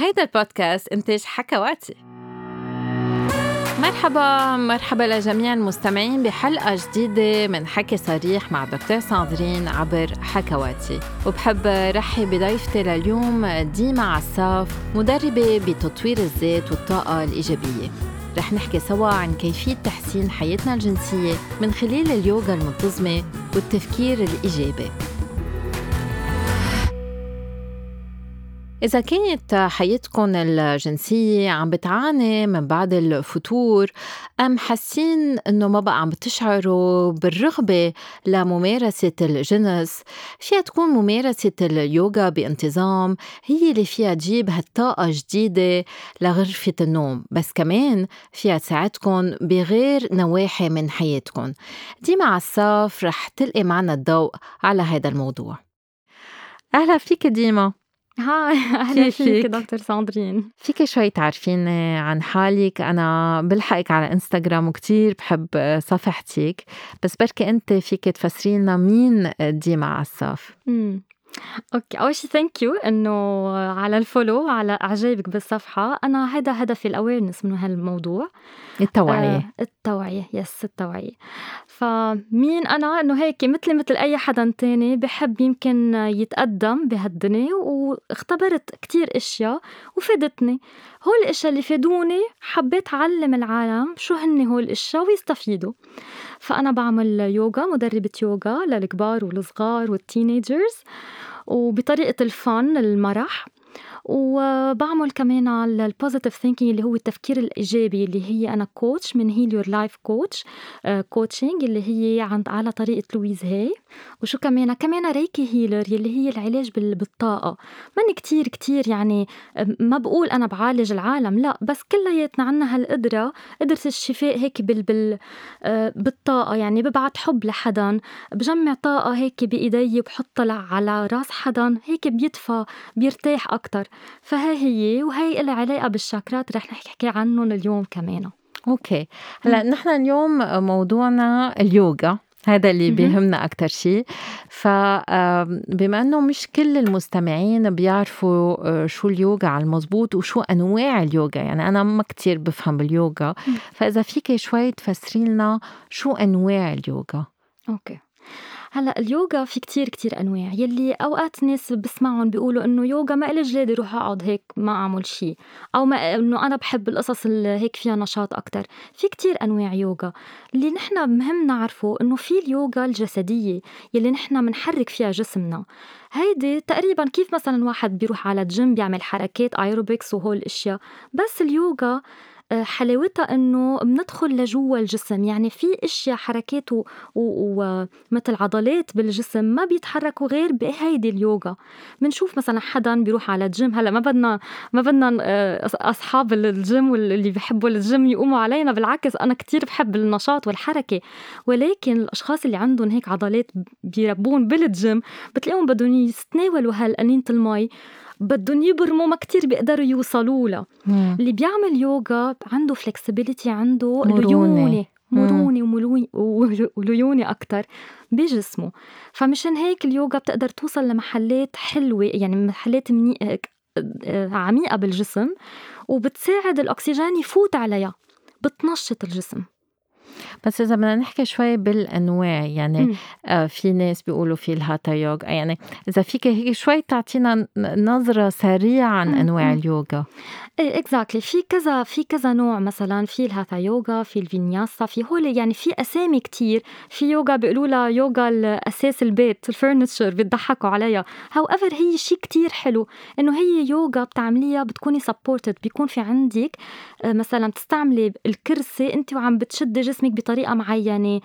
هيدا البودكاست إنتاج حكواتي مرحبا مرحبا لجميع المستمعين بحلقة جديدة من حكي صريح مع دكتور ساندرين عبر حكواتي وبحب رحب بضيفتي لليوم ديما عساف مدربة بتطوير الذات والطاقة الإيجابية. رح نحكي سوا عن كيفية تحسين حياتنا الجنسية من خلال اليوغا المنتظمة والتفكير الإيجابي. إذا كانت حياتكم الجنسية عم بتعاني من بعض الفتور أم حاسين إنه ما بقى عم بتشعروا بالرغبة لممارسة الجنس؟ فيها تكون ممارسة اليوغا بانتظام هي اللي فيها تجيب هالطاقة جديدة لغرفة النوم بس كمان فيها تساعدكم بغير نواحي من حياتكم ديما عساف رح تلقي معنا الضوء على هذا الموضوع. أهلا فيك ديما. Hi أهلا فيك دكتور ساندرين. فيك شوي تعرفيني عن حالك. أنا بلحقك على إنستغرام وكتير بحب صفحتك بس بركي أنت فيك تفسري لنا مين ديما عساف okay أول شيء thank you إنه على ال follow على إعجابك بالصفحة. أنا هذا هدفي ال awareness من هالموضوع. التوعية. آه التوعية yes التوعية. فمين أنا؟ إنه هيك مثلي مثل أي حدا تاني بحب يمكن يتقدم بهالدنيا واختبرت كتير أشياء وفادتني. هول الإشياء اللي فادوني حبيت أعلم العالم شو هن هول الإشياء ويستفيدوا. فأنا بعمل يوغا مدربة يوغا للكبار والصغار وال teenagers وبطريقة الفن المرح. وبعمل كمان على ال positive thinking اللي هو التفكير الإيجابي اللي هي أنا coach من Heal Your Life coach coaching اللي هي عند على طريقة لويز هاي وشو كمان؟ كمان ريكي healer اللي هي العلاج بالطاقة. ماني كتير كتير يعني ما بقول أنا بعالج العالم لا بس كلياتنا عنا هالقدرة قدرة الشفاء هيك بال بال آه، بالطاقة. يعني ببعت حب لحدا بجمع طاقة هيك بإيدي وبحطها على راس حدا هيك بيدفى بيرتاح أكثر فهي هي وهي لها علاقة بالشاكرات رح نحكي عنهم اليوم كمان. Okay. هلأ نحن اليوم موضوعنا اليوغا هذا اللي بيهمنا أكتر شيء فبما أنه مش كل المستمعين بيعرفوا آه، شو اليوغا على المضبوط وشو أنواع اليوغا يعني أنا ما كتير بفهم باليوغا فإذا فيك شوي تفسري لنا شو أنواع اليوغا؟ أوكي. هلا اليوغا في كتير كتير أنواع يلي أوقات ناس بسمعهم بيقولوا إنه يوغا ما إلي جلادة روح أقعد هيك ما أعمل شيء أو ما إنه أنا بحب القصص اللي هيك فيها نشاط أكثر في كتير أنواع يوغا. اللي نحن مهم نعرفه إنه في اليوغا الجسدية يلي نحن بنحرك فيها جسمنا. هيدي تقريبا كيف مثلا واحد بيروح على الجيم بيعمل حركات ايروبكس وهول الأشياء بس اليوغا حلاوتها إنه بندخل لجوا الجسم. يعني في إشياء حركات ومثل عضلات بالجسم ما بيتحركوا غير بهيدي اليوغا. بنشوف مثلا حدا بيروح على الجيم. هلأ ما بدنا ما بدنا أصحاب الجيم واللي بيحبوا الجيم يقوموا علينا. بالعكس أنا كتير بحب النشاط والحركة. ولكن الأشخاص اللي عندهم هيك عضلات بيربون بالجيم بتلاقيهم بدهم يتناولوا هالقنينة المي. بدهم يبرموا ما كتير بيقدروا يوصلوا لها. اللي بيعمل يوغا عنده flexibility عنده ليونة. مرونة وليونة أكتر بجسمه. فمشان هيك اليوغا بتقدر توصل لمحلات حلوة يعني محلات مني... عميقة بالجسم وبتساعد الأكسجين يفوت عليها بتنشط الجسم. بس إذا بدنا نحكي شوي بالأنواع يعني آه في ناس بيقولوا في الهاتا يوغا يعني إذا فيك هيك شوي تعطينا نظرة سريعة عن أنواع اليوغا. إيه exactly في كذا في كذا نوع مثلا في الهاتا يوغا في الفينياسا في هول يعني في أسامي كتير. في يوغا بيقولوا لها يوغا أثاث البيت ال furniture بيضحكوا عليها. however هي شيء كتير حلو. إنه هي يوغا بتعمليها بتكوني supported بيكون في عندك آه، مثلا بتستعملي الكرسي انت وعم بتشدي جسمك بطريقة معينة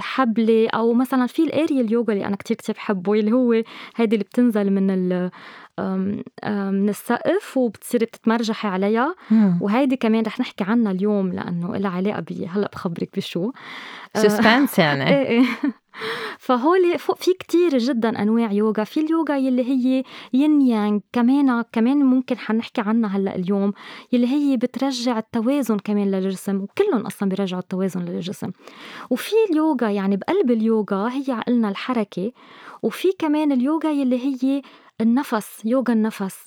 حبلة أو مثلا في ال aerial yoga اللي أنا كتير كتير بحبه اللي هو هيدي اللي بتنزل من ال من السقف وبتصيري بتتمرجحي عليها. وهيدي كمان رح نحكي عنها اليوم لأنه لها علاقة بي هلأ بخبرك بشو. suspense يعني. إيه إيه. فهول في كتير جدا أنواع يوغا. في اليوغا يلي هي ين يانغ. كمان كمان ممكن حنحكي عنها هلأ اليوم يلي هي بترجع التوازن كمان للجسم وكلهم أصلا بيرجعوا التوازن للجسم. وفي اليوغا يعني بقلب اليوغا هي عقلنا الحركه وفي كمان اليوغا يلي هي النفس يوغا النفس.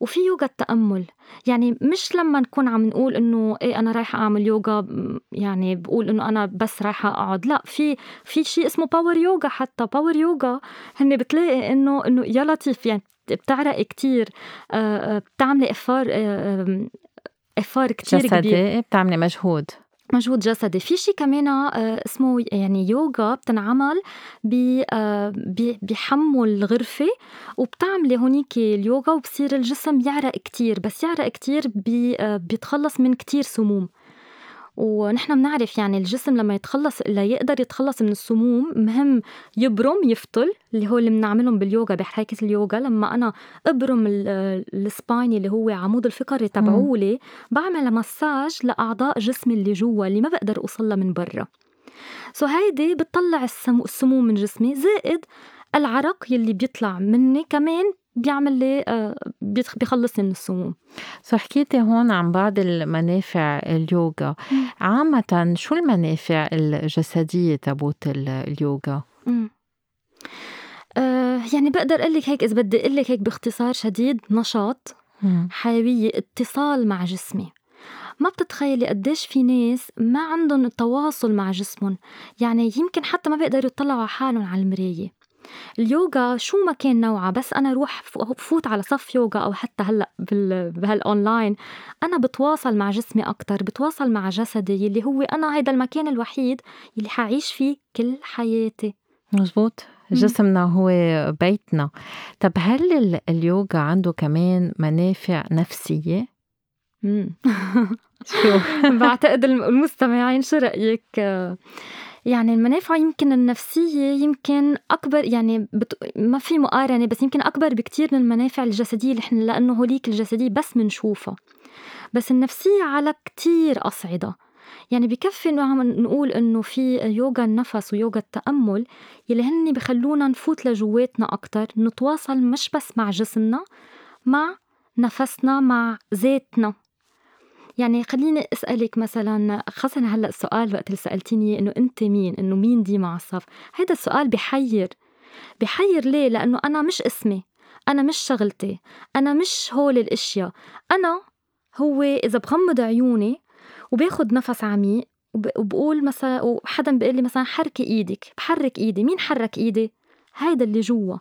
وفي يوغا التأمل. يعني مش لما نكون عم نقول إنه إيه أنا رايحة أعمل يوغا يعني بقول إنه أنا بس رايحة أقعد. لا في في شيء اسمه power yoga حتى. power yoga هن بتلاقي إنه إنه يا لطيف يعني بتعرق كتير. بتعملي effort effort كتير جسدي كبير بتعملي مجهود. مجهود جسدي. في شيء كمان آه، اسمه يعني يوغا بتنعمل آه، بحموا الغرفة وبتعملي هونيك اليوغا وبصير الجسم يعرق كتير. بس يعرق كتير آه، بيتخلص من كتير سموم. ونحن بنعرف يعني الجسم لما يتخلص ليقدر يتخلص من السموم. مهم يبرم يفطل اللي هو اللي بنعملهم باليوغا بحركة اليوغا. لما أنا أبرم السباين اللي هو عمود الفقري تبعولي بعمل مساج لأعضاء جسمي اللي جوا اللي ما بقدر أوصلها من برا. so هيدي بتطلع السموم من جسمي زائد العرق يلي بيطلع مني كمان بيعمل لي آه، بيخلصني من السموم. so حكيتي هون عن بعض المنافع اليوغا. عامة شو المنافع الجسدية تبعوت اليوغا؟ آه يعني بقدر أقول لك هيك إذا بدي أقول لك هيك باختصار شديد نشاط حيوية اتصال مع جسمي. ما بتتخيلي قديش في ناس ما عندهم التواصل مع جسمهم. يعني يمكن حتى ما بيقدروا يطلعوا على حالهم على المراية. اليوغا شو ما كان نوعها بس أنا روح بفوت على صف يوغا أو حتى هلأ بهالأونلاين. أنا بتواصل مع جسمي أكثر بتواصل مع جسدي يلي هو أنا هيدا المكان الوحيد يلي حعيش فيه كل حياتي. مزبوط. جسمنا هو بيتنا. طب هل اليوغا عنده كمان منافع نفسية؟ شو؟ بعتقد المستمعين شو رأيك؟ يعني المنافع يمكن النفسية يمكن أكبر يعني بت... ما في مقارنة بس يمكن أكبر بكتير من المنافع الجسدية اللي إحنا لأنه هوليك الجسدية بس منشوفها بس النفسية على كتير أصعدة. يعني بكفي إنه عم نقول إنه في يوغا النفس ويوغا التأمل يلي هن بخلونا نفوت لجواتنا أكتر نتواصل مش بس مع جسمنا مع نفسنا مع ذاتنا. يعني خليني أسألك مثلا خاصة هلأ السؤال وقت اللي سألتيني إنه أنت مين؟ إنه مين دي معصف هذا السؤال بحير. بحير ليه؟ لأنه أنا مش اسمي. أنا مش شغلتي. أنا مش هول الأشياء. أنا هو إذا بغمض عيوني وباخد نفس عميق وبقول مثلا وحدا بيقول لي مثلا حركي إيدك. بحرك إيدي. مين حرك إيدي؟ هيدا اللي جوا.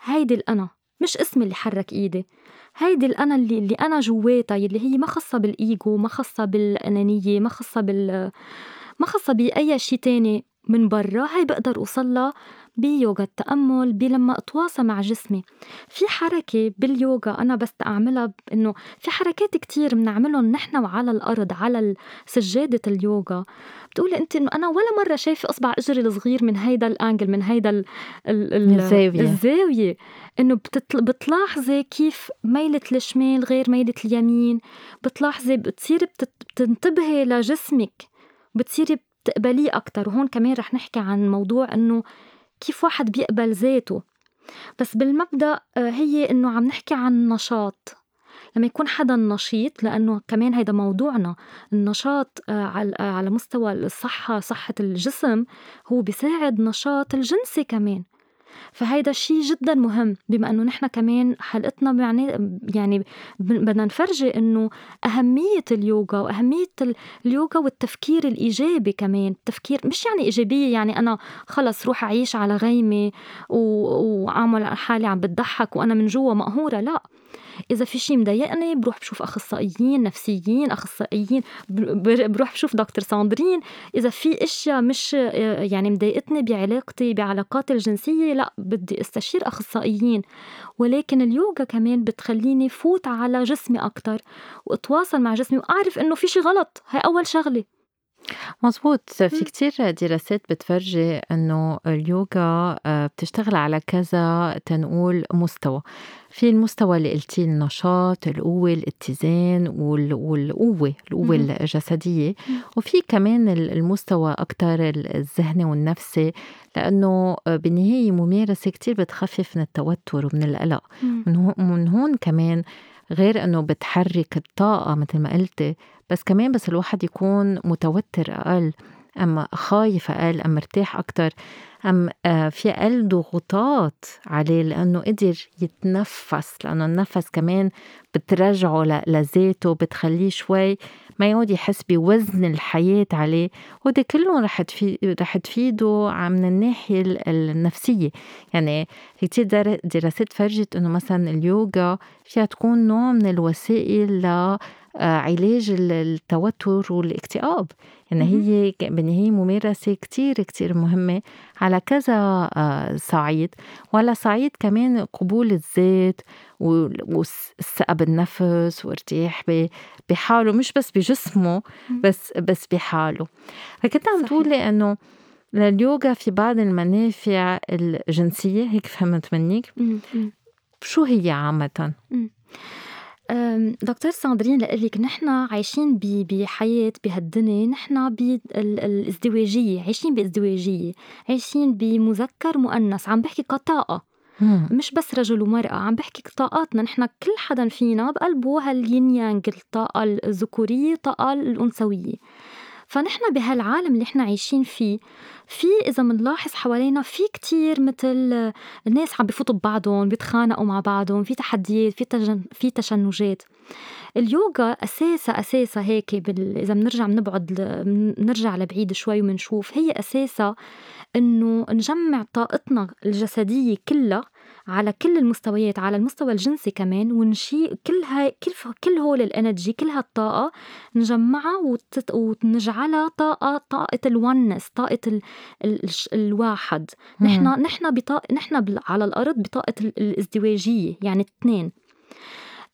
هيدي الأنا. مش اسمي اللي حرك ايدي. هيدي الأنا اللي, اللي أنا جواتها يلي هي ما خصها بالإيجو ما خصها بالأنانية ما خصها بال ما خصها بأي شيء تاني من برا هاي بقدر أوصلها بيوغا التأمل بلما أتواصل مع جسمي. في حركة باليوغا أنا بس أعملها إنه في حركات كتير بنعملهم نحن وعلى الأرض على سجادة اليوغا. بتقولي أنت إنه أنا ولا مرة شايفة إصبع إجري الصغير من هيدا الأنجل من هيدا ال ال الزاوية الزاوية. إنه بتلاحظي كيف ميلة الشمال غير ميلة اليمين. بتلاحظي بتصيري بتنتبهي لجسمك بتصيري بتقبليه أكتر. وهون كمان رح نحكي عن موضوع إنه كيف واحد بيقبل ذاته. بس بالمبدأ آه، هي إنه عم نحكي عن نشاط. لما يكون حدا نشيط لأنه كمان هيدا موضوعنا النشاط آه، على مستوى الصحة صحة الجسم هو بيساعد نشاط الجنسي كمان. فهيدا الشيء جدا مهم بما إنه نحن كمان حلقتنا يعني يعني بدنا نفرجي إنه أهمية اليوغا وأهمية اليوغا والتفكير الإيجابي كمان. التفكير مش يعني إيجابية يعني أنا خلص روح أعيش على غيمة وأعمل حالي عم بتضحك وأنا من جوا مقهورة لا. إذا في شيء مضايقني بروح بشوف أخصائيين نفسيين أخصائيين بروح بشوف دكتور ساندرين. إذا في أشياء مش يعني مضايقتني بعلاقتي بعلاقاتي الجنسية لا بدي أستشير أخصائيين. ولكن اليوغا كمان بتخليني فوت على جسمي أكثر وأتواصل مع جسمي وأعرف إنه في شيء غلط. هاي أول شغلة. مزبوط في كتير دراسات بتفرجي إنه اليوغا آه، بتشتغل على كذا تنقول مستوى. في المستوى اللي قلتي النشاط القوة الاتزان والقوة القوة الجسدية. وفي كمان المستوى أكتر الذهني والنفسي لأنه بالنهاية ممارسة كتير بتخفف من التوتر ومن القلق. من هون كمان غير إنه بتحرك الطاقة مثل ما قلتي بس كمان بس الواحد يكون متوتر أقل. أم خايف أقل أم مرتاح أكتر أم آه، في أقل ضغوطات عليه لأنه قدر يتنفس لأنه النفس كمان بترجعه لذاته بتخليه شوي ما يعود يحس بوزن الحياة عليه. وده كله رح تفيد رح تفيده من الناحية النفسية. يعني في كتير دراسات فرجت إنه مثلا اليوغا فيها تكون نوع من الوسائل لعلاج التوتر والاكتئاب. يعني هي بالنهاية ممارسة كتير كتير مهمة على كذا آه، صعيد. وعلى صعيد كمان قبول الذات والثقة بالنفس وارتياح بحاله مش بس بجسمه بس بس بحاله. فكنت عم تقولي إنه لليوغا في بعض المنافع الجنسية هيك فهمت منك شو هي عامة؟ دكتور ساندرين لك نحن عايشين بحياة بهالدنيا نحن بالازدواجية عايشين بازدواجية عايشين بمذكر مؤنث عم بحكي كطاقة مش بس رجل ومرأة عم بحكي طاقاتنا نحن كل حدا فينا بقلبه هالين يانج الطاقة الذكورية الطاقة الأنثوية. فنحن بهالعالم اللي إحنا عايشين فيه في إذا بنلاحظ حوالينا في كتير مثل الناس عم بفوتوا ببعضهم بيتخانقوا مع بعضهم في تحديات في تجن في تشنجات. اليوغا اساسها اساسها هيك بال... إذا بنرجع بنبعد بنرجع لبعيد شوي وبنشوف هي اساسها إنه نجمع طاقتنا الجسدية كلها على كل المستويات على المستوى الجنسي كمان ونشي كل هاي كل كل هول ال energy كل هالطاقة نجمعها وتت... ونجعلها طاقة طاقة ال oneness طاقة ال... ال... الواحد. نحن نحن بطاقه نحن على الأرض بطاقة الازدواجيه يعني اثنين.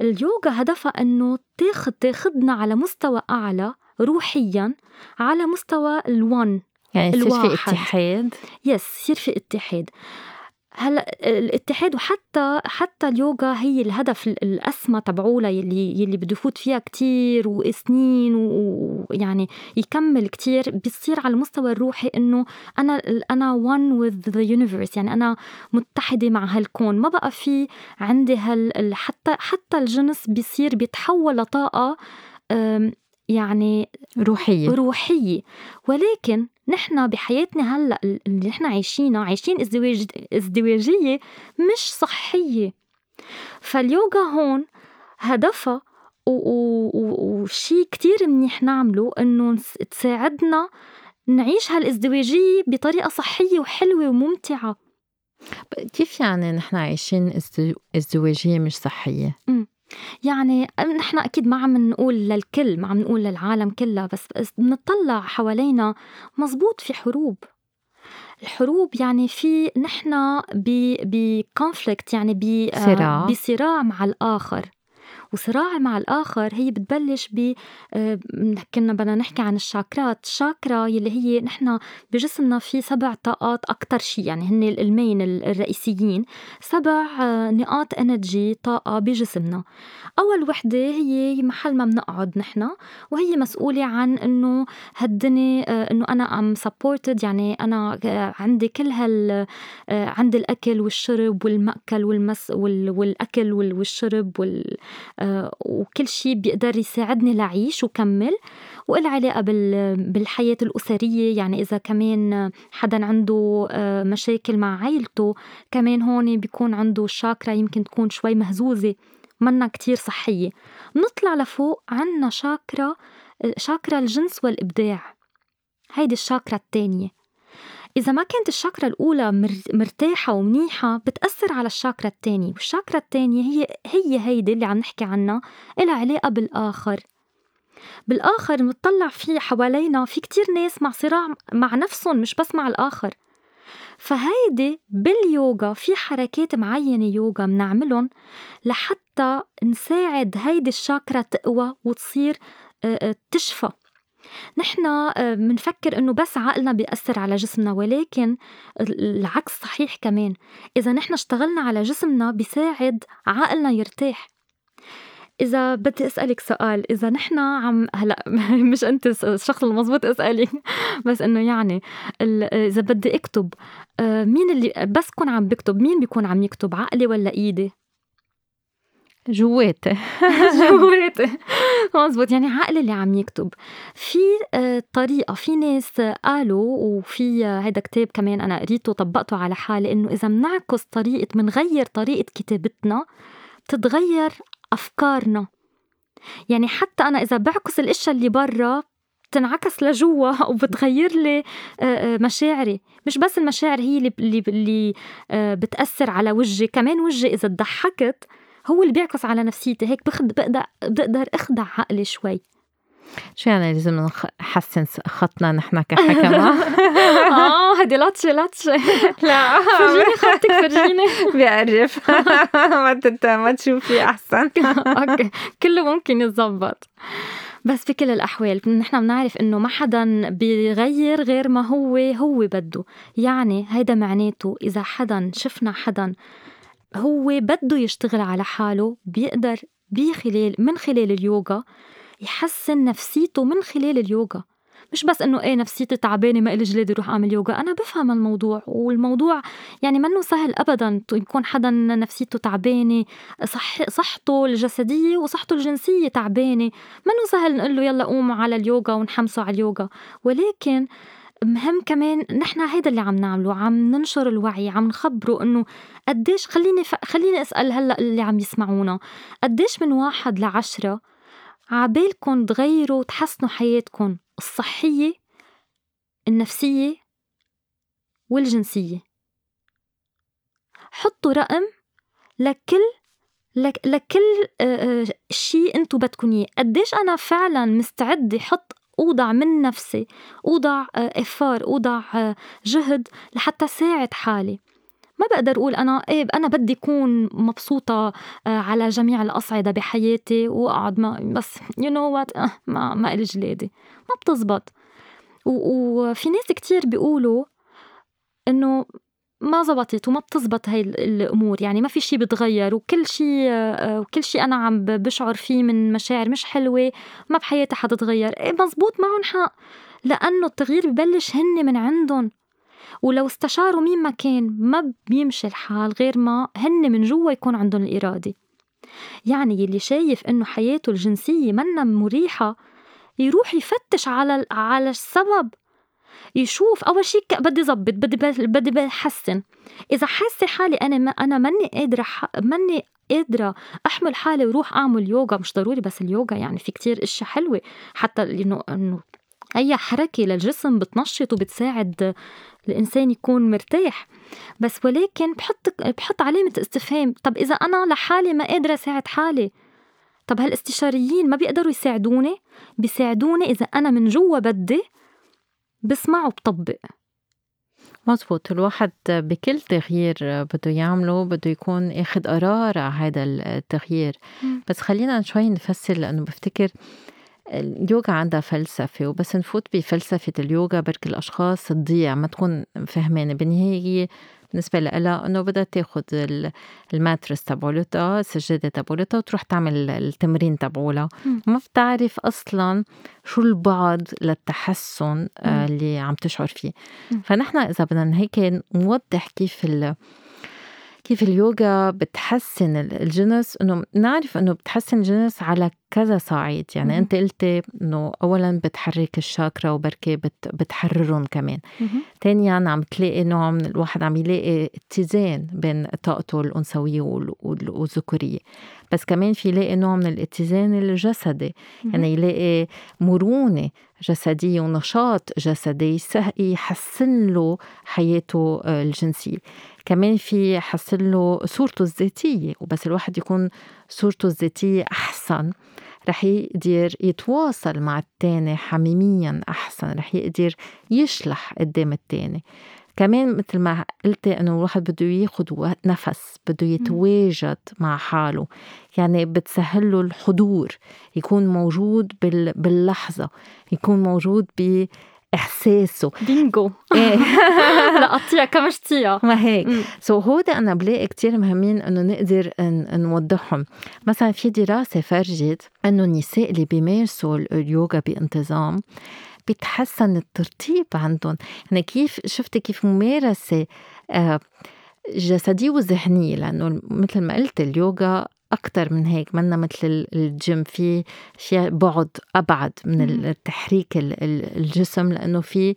اليوغا هدفها إنه تاخد تاخدنا على مستوى أعلى روحيا على مستوى الون يعني يصير في اتحاد. يس يصير في اتحاد. هلا الاتحاد وحتى حتى اليوغا هي الهدف الأسمى تبعولها يلي يلي بده يفوت فيها كتير وسنين ويعني يكمل كتير. بيصير على المستوى الروحي إنه أنا أنا one with the universe يعني أنا متحدة مع هالكون. ما بقى في عندي هال حتى حتى الجنس بيصير بيتحول لطاقة يعني روحية. روحية. ولكن نحن بحياتنا هلأ اللي نحن عايشينها عايشين ازدواج ازدواجية مش صحية فاليوغا هون هدفها وشي كتير منيح نعمله إنه تساعدنا نعيش هالازدواجية بطريقة صحية وحلوة وممتعة كيف يعني نحن عايشين ازدواجية مش صحية؟ م. يعني نحن أكيد ما عم نقول للكل ما عم نقول للعالم كلها بس بنطلع حوالينا مزبوط في حروب. الحروب يعني في نحن ب conflict يعني بصراع بصراع مع الآخر. وصراع مع الآخر هي بتبلش ب آه، كنا بدنا نحكي عن الشاكرات. الشاكرا يلي هي نحن بجسمنا في سبع طاقات أكتر شيء يعني هن ال main الرئيسيين. سبع آه، نقاط energy طاقة بجسمنا. أول وحدة هي محل ما بنقعد نحن وهي مسؤولة عن إنه هالدنيا آه، إنه أنا I'm supported يعني أنا عندي كل هال عندي الأكل والشرب والمأكل والمس والأكل والشرب وال وكل شيء بيقدر يساعدني لعيش وكمل. وإلى علاقة بالحياة الأسرية يعني إذا كمان حدا عنده آه، مشاكل مع عيلته كمان هون بيكون عنده الشاكرا يمكن تكون شوي مهزوزة منا كتير صحية. نطلع لفوق عنا شاكرا شاكرا الجنس والإبداع. هيدي الشاكرا التانية. إذا ما كانت الشاكرا الأولى مرتاحة ومنيحة بتأثر على الشاكرا التانية والشاكرا التانية هي هي هيدي اللي عم نحكي عنها إلها علاقة بالآخر. بالآخر بنطلع في حوالينا في كتير ناس مع صراع مع نفسهم مش بس مع الآخر. فهيدي باليوغا في حركات معينة يوغا بنعملهم لحتى نساعد هيدي الشاكرا تقوى وتصير تشفى. نحن بنفكر آه، إنه بس عقلنا بيأثر على جسمنا ولكن العكس صحيح كمان إذا نحن اشتغلنا على جسمنا بيساعد عقلنا يرتاح إذا بدي أسألك سؤال إذا نحن عم هلأ مش أنت الشخص المضبوط أسألك بس إنه يعني إذا بدي أكتب آه، مين اللي بس كون عم بكتب مين بيكون عم يكتب عقلي ولا إيدي؟ جواتي جواتي مزبوط يعني عقل اللي عم يكتب. في آه، طريقة. في ناس قالوا وفي هيدا كتاب كمان أنا قريته وطبقته على حالي إنه إذا منعكس طريقة منغير طريقة كتابتنا بتتغير أفكارنا. يعني حتى أنا إذا بعكس الأشياء اللي برا بتنعكس لجوا وبتغير لي مشاعري. مش بس المشاعر هي اللي اللي, اللي بتأثر على وجهي كمان وجهي إذا ضحكت هو اللي بيعكس على نفسيتي هيك بقدر بقدر أخدع عقلي شوي. شو يعني لازم نحسن خطنا نحن كحكمة؟ آه هدي لطشة لطشة. لا. فرجيني خطك فرجيني. بيعرف. ما ما تشوفي أحسن. أوكي. كله ممكن يتظبط. بس بكل الأحوال نحن بنعرف إنه ما حدا بيغير غير ما هو هو بده. يعني هيدا معناته إذا حدا شفنا حدا هو بده يشتغل على حاله بيقدر بخلال من خلال اليوغا يحسن نفسيته من خلال اليوغا. مش بس إنه إيه نفسيتي تعبانة ما إلي جلادي روح أعمل يوغا أنا بفهم الموضوع والموضوع يعني منه سهل ابدا يكون حدا نفسيته تعبانة صح صحته الجسدية وصحته الجنسية تعبانة. منه سهل نقول له يلا قوم على اليوغا ونحمسه على اليوغا. ولكن مهم كمان نحن هيدا اللي عم نعمله عم ننشر الوعي عم نخبره إنه قديش خليني ف... خليني أسأل هلأ اللي عم يسمعونا قديش من واحد لعشرة عبالكم تغيروا تحسنوا حياتكم الصحية النفسية والجنسية؟ حطوا رقم لكل لك لكل شيء أنتم بدكم إياه. قديش أنا فعلا مستعدة أحط أوضع من نفسي أوضع effort أوضع جهد لحتى ساعد حالي. ما بقدر أقول أنا إيه أنا بدي أكون مبسوطة على جميع الأصعدة بحياتي وأقعد ما بس you know what ما ما إلي جلادي. ما بتزبط. وفي ناس كتير بيقولوا إنه ما زبطت وما بتزبط هاي الأمور يعني ما في شيء بتغير وكل شيء وكل شيء أنا عم بشعر فيه من مشاعر مش حلوة ما بحياتي حتتغير. إيه مزبوط معهم حق لأنه التغيير ببلش هن من عندهم. ولو استشاروا مين ما كان ما بيمشي الحال غير ما هن من جوا يكون عندهم الإرادة. يعني يلي شايف إنه حياته الجنسية منا مريحة يروح يفتش على على السبب. يشوف. أول شيء بدي ظبط بدي بدي بحسن. إذا حاسة حالي أنا ما أنا ماني قادرة ماني قادرة أحمل حالي وروح أعمل يوغا مش ضروري بس اليوغا يعني في كتير أشياء حلوة. حتى إنه إنه أي حركة للجسم بتنشط وبتساعد الإنسان يكون مرتاح. بس ولكن بحط بحط علامة استفهام. طب إذا أنا لحالي ما قادرة أساعد حالي طب هالإستشاريين ما بيقدروا يساعدوني؟ بيساعدوني إذا أنا من جوا بدي بسمع وبطبق مزبوط الواحد بكل تغيير بده يعمله بده يكون اخذ قرار على هذا التغيير. بس خلينا شوي نفسر لأنه بفتكر اليوغا عندها فلسفة وبس نفوت بفلسفة اليوغا بركي الأشخاص تضيع ما تكون فهمانة. بالنهاية هي بالنسبة لها إنه بدها تاخد الماترس تبعولتها السجادة تبعولتها وتروح تعمل التمرين تبعولها. ما بتعرف أصلا شو البعد للتحسن آه، اللي عم تشعر فيه. فنحن إذا بدنا هيك نوضح كيف كيف اليوغا بتحسن الجنس؟ إنه نعرف إنه بتحسن الجنس على كذا صعيد. يعني أنت قلتي إنه اولا بتحرك الشاكرا وبركي بت بتحررهم كمان. ثانيا عم تلاقي نوع من الواحد عم يلاقي اتزان بين طاقته الأنثوية والذكورية. بس كمان في يلاقي نوع من الاتزان الجسدي. يعني يلاقي مرونة جسدية ونشاط جسدي يحسن له حياته آه، الجنسية. كمان في يحسن له صورته الذاتية وبس الواحد يكون صورته الذاتية أحسن رح يقدر يتواصل مع التاني حميميا أحسن رح يقدر يشلح قدام التاني. كمان مثل ما قلتي إنه الواحد بده ياخد نفس بده يتواجد مع حاله. يعني بتسهل له الحضور يكون موجود باللحظة يكون موجود ب إحساسه. بينجو. إيه. لا قطيع كمشتية ما هيك سو so هودا أنا بلاقي كتير مهمين إنه نقدر نوضحهم. مثلا في دراسة فرجت إنه النساء اللي بيمارسوا اليوغا بانتظام بيتحسن الترطيب عندهم. يعني كيف شفت كيف ممارسة آه، جسدية وذهنية؟ لأنه مثل ما قلت اليوغا أكتر من هيك منا مثل الجيم في في بعد أبعد من التحريك الجسم لأنه في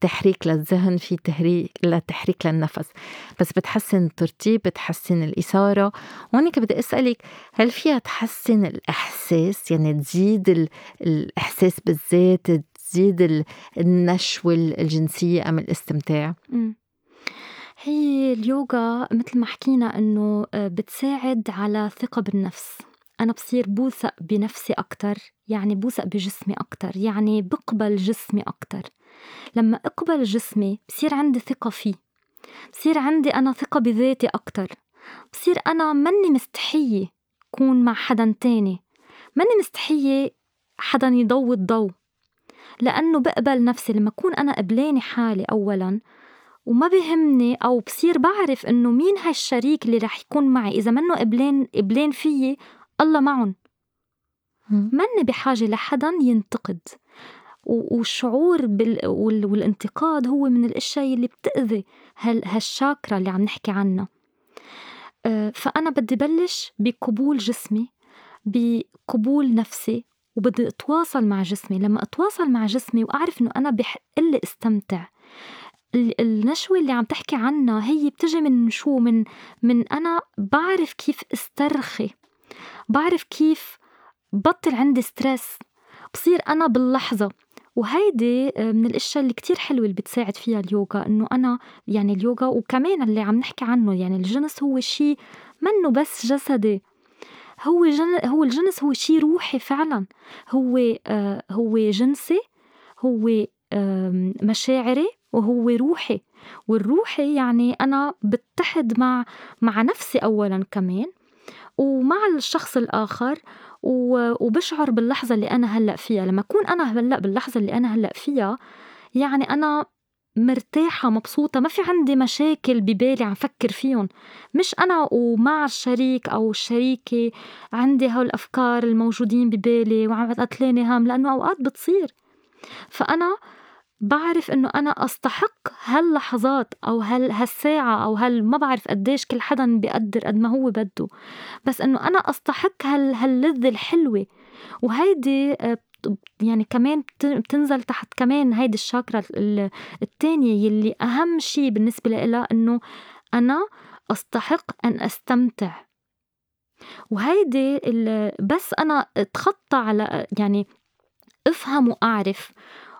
تحريك للذهن في تحريك لتحريك للنفس. بس بتحسن الترتيب بتحسن الإثارة. هونيك بدي أسألك هل فيها تحسن الإحساس؟ يعني تزيد الإحساس بالذات تزيد النشوة الجنسية أم الاستمتاع؟ هي اليوغا مثل ما حكينا إنه آه، بتساعد على ثقة بالنفس. أنا بصير بوثق بنفسي أكتر يعني بوثق بجسمي أكتر يعني بقبل جسمي أكتر. لما أقبل جسمي بصير عندي ثقة فيه بصير عندي أنا ثقة بذاتي أكتر بصير أنا مني مستحية كون مع حدا تاني مني مستحية حدا يضوي الضوء. لأنه بقبل نفسي لما أكون أنا قبلاني حالي أولا وما بيهمني أو بصير بعرف إنه مين هالشريك اللي رح يكون معي. إذا منه قبلان قبلان فيي الله معهم مني بحاجة لحدا ينتقد. والشعور بال... والانتقاد هو من الأشياء اللي بتأذي هال... هالشاكرا اللي عم نحكي عنها. فأنا بدي بلش بقبول جسمي بقبول نفسي وبدي أتواصل مع جسمي. لما أتواصل مع جسمي وأعرف إنه أنا بحق لي استمتع النشوة اللي عم تحكي عنها هي بتجي من شو؟ من من أنا بعرف كيف استرخي بعرف كيف بطل عندي ستريس بصير أنا باللحظة. وهيدي آه، من الأشياء اللي كتير حلوة اللي بتساعد فيها اليوغا إنه أنا يعني اليوغا وكمان اللي عم نحكي عنه يعني الجنس هو شيء منه بس جسدي. هو جن... هو الجنس هو شيء روحي فعلا. هو آه هو جنسي هو آه مشاعري وهو روحي. والروحي يعني أنا بتحد مع مع نفسي أولا كمان ومع الشخص الآخر وبشعر باللحظة اللي أنا هلأ فيها. لما أكون أنا هلأ باللحظة اللي أنا هلأ فيها يعني أنا مرتاحة مبسوطة ما في عندي مشاكل ببالي عم فكر فيهم. مش أنا ومع الشريك أو الشريكة عندي هول الأفكار الموجودين ببالي وعم تقتلاني هم لأنه أوقات بتصير. فأنا بعرف إنه أنا أستحق هاللحظات أو هال هالساعة أو هال ما بعرف قديش كل حدا بيقدر قد ما هو بده بس إنه أنا أستحق هال هاللذة الحلوة. وهيدي آه، يعني كمان بتنزل تحت كمان هيدي الشاكرا التانية يلي أهم شي بالنسبة لها إنه أنا أستحق أن أستمتع. وهيدي بس أنا اتخطى على يعني أفهم وأعرف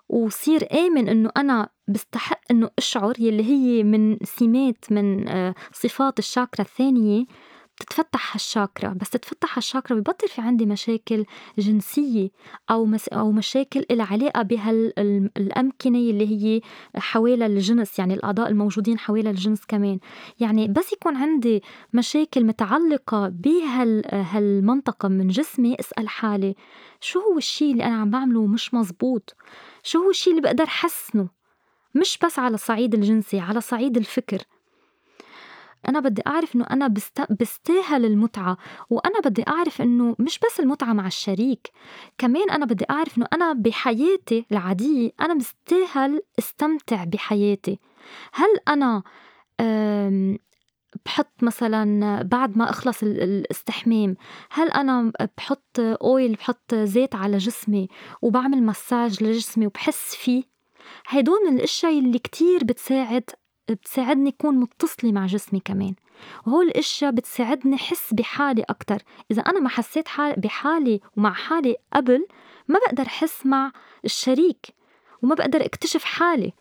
وصير آمن إنه أنا بستحق إنه أشعر يلي هي من سمات من آه، صفات الشاكرا الثانية. بتتفتح هالشاكرا بس تتفتح هالشاكرا ببطل في عندي مشاكل جنسية أو مس أو مشاكل إلها علاقة بهالأمكنة اللي هي حوالي الجنس يعني الأعضاء الموجودين حوالي الجنس كمان. يعني بس يكون عندي مشاكل متعلقة بهالمنطقة من جسمي أسأل حالي شو هو الشي اللي أنا عم بعمله مش مزبوط؟ شو هو الشي اللي بقدر حسنه؟ مش بس على الصعيد الجنسي على صعيد الفكر. أنا بدي أعرف إنه أنا بست... بستاهل المتعة وأنا بدي أعرف إنه مش بس المتعة مع الشريك كمان أنا بدي أعرف إنه أنا بحياتي العادية أنا بستاهل استمتع بحياتي. هل أنا بحط مثلا بعد ما أخلص الاستحمام هل أنا بحط اويل بحط زيت على جسمي وبعمل مساج لجسمي وبحس فيه؟ هدول من الأشياء اللي كتير بتساعد بتساعدني كون متصلة مع جسمي كمان. وهول الأشياء بتساعدني حس بحالي أكتر. إذا أنا ما حسيت حالي بحالي ومع حالي قبل ما بقدر حس مع الشريك وما بقدر أكتشف حالي.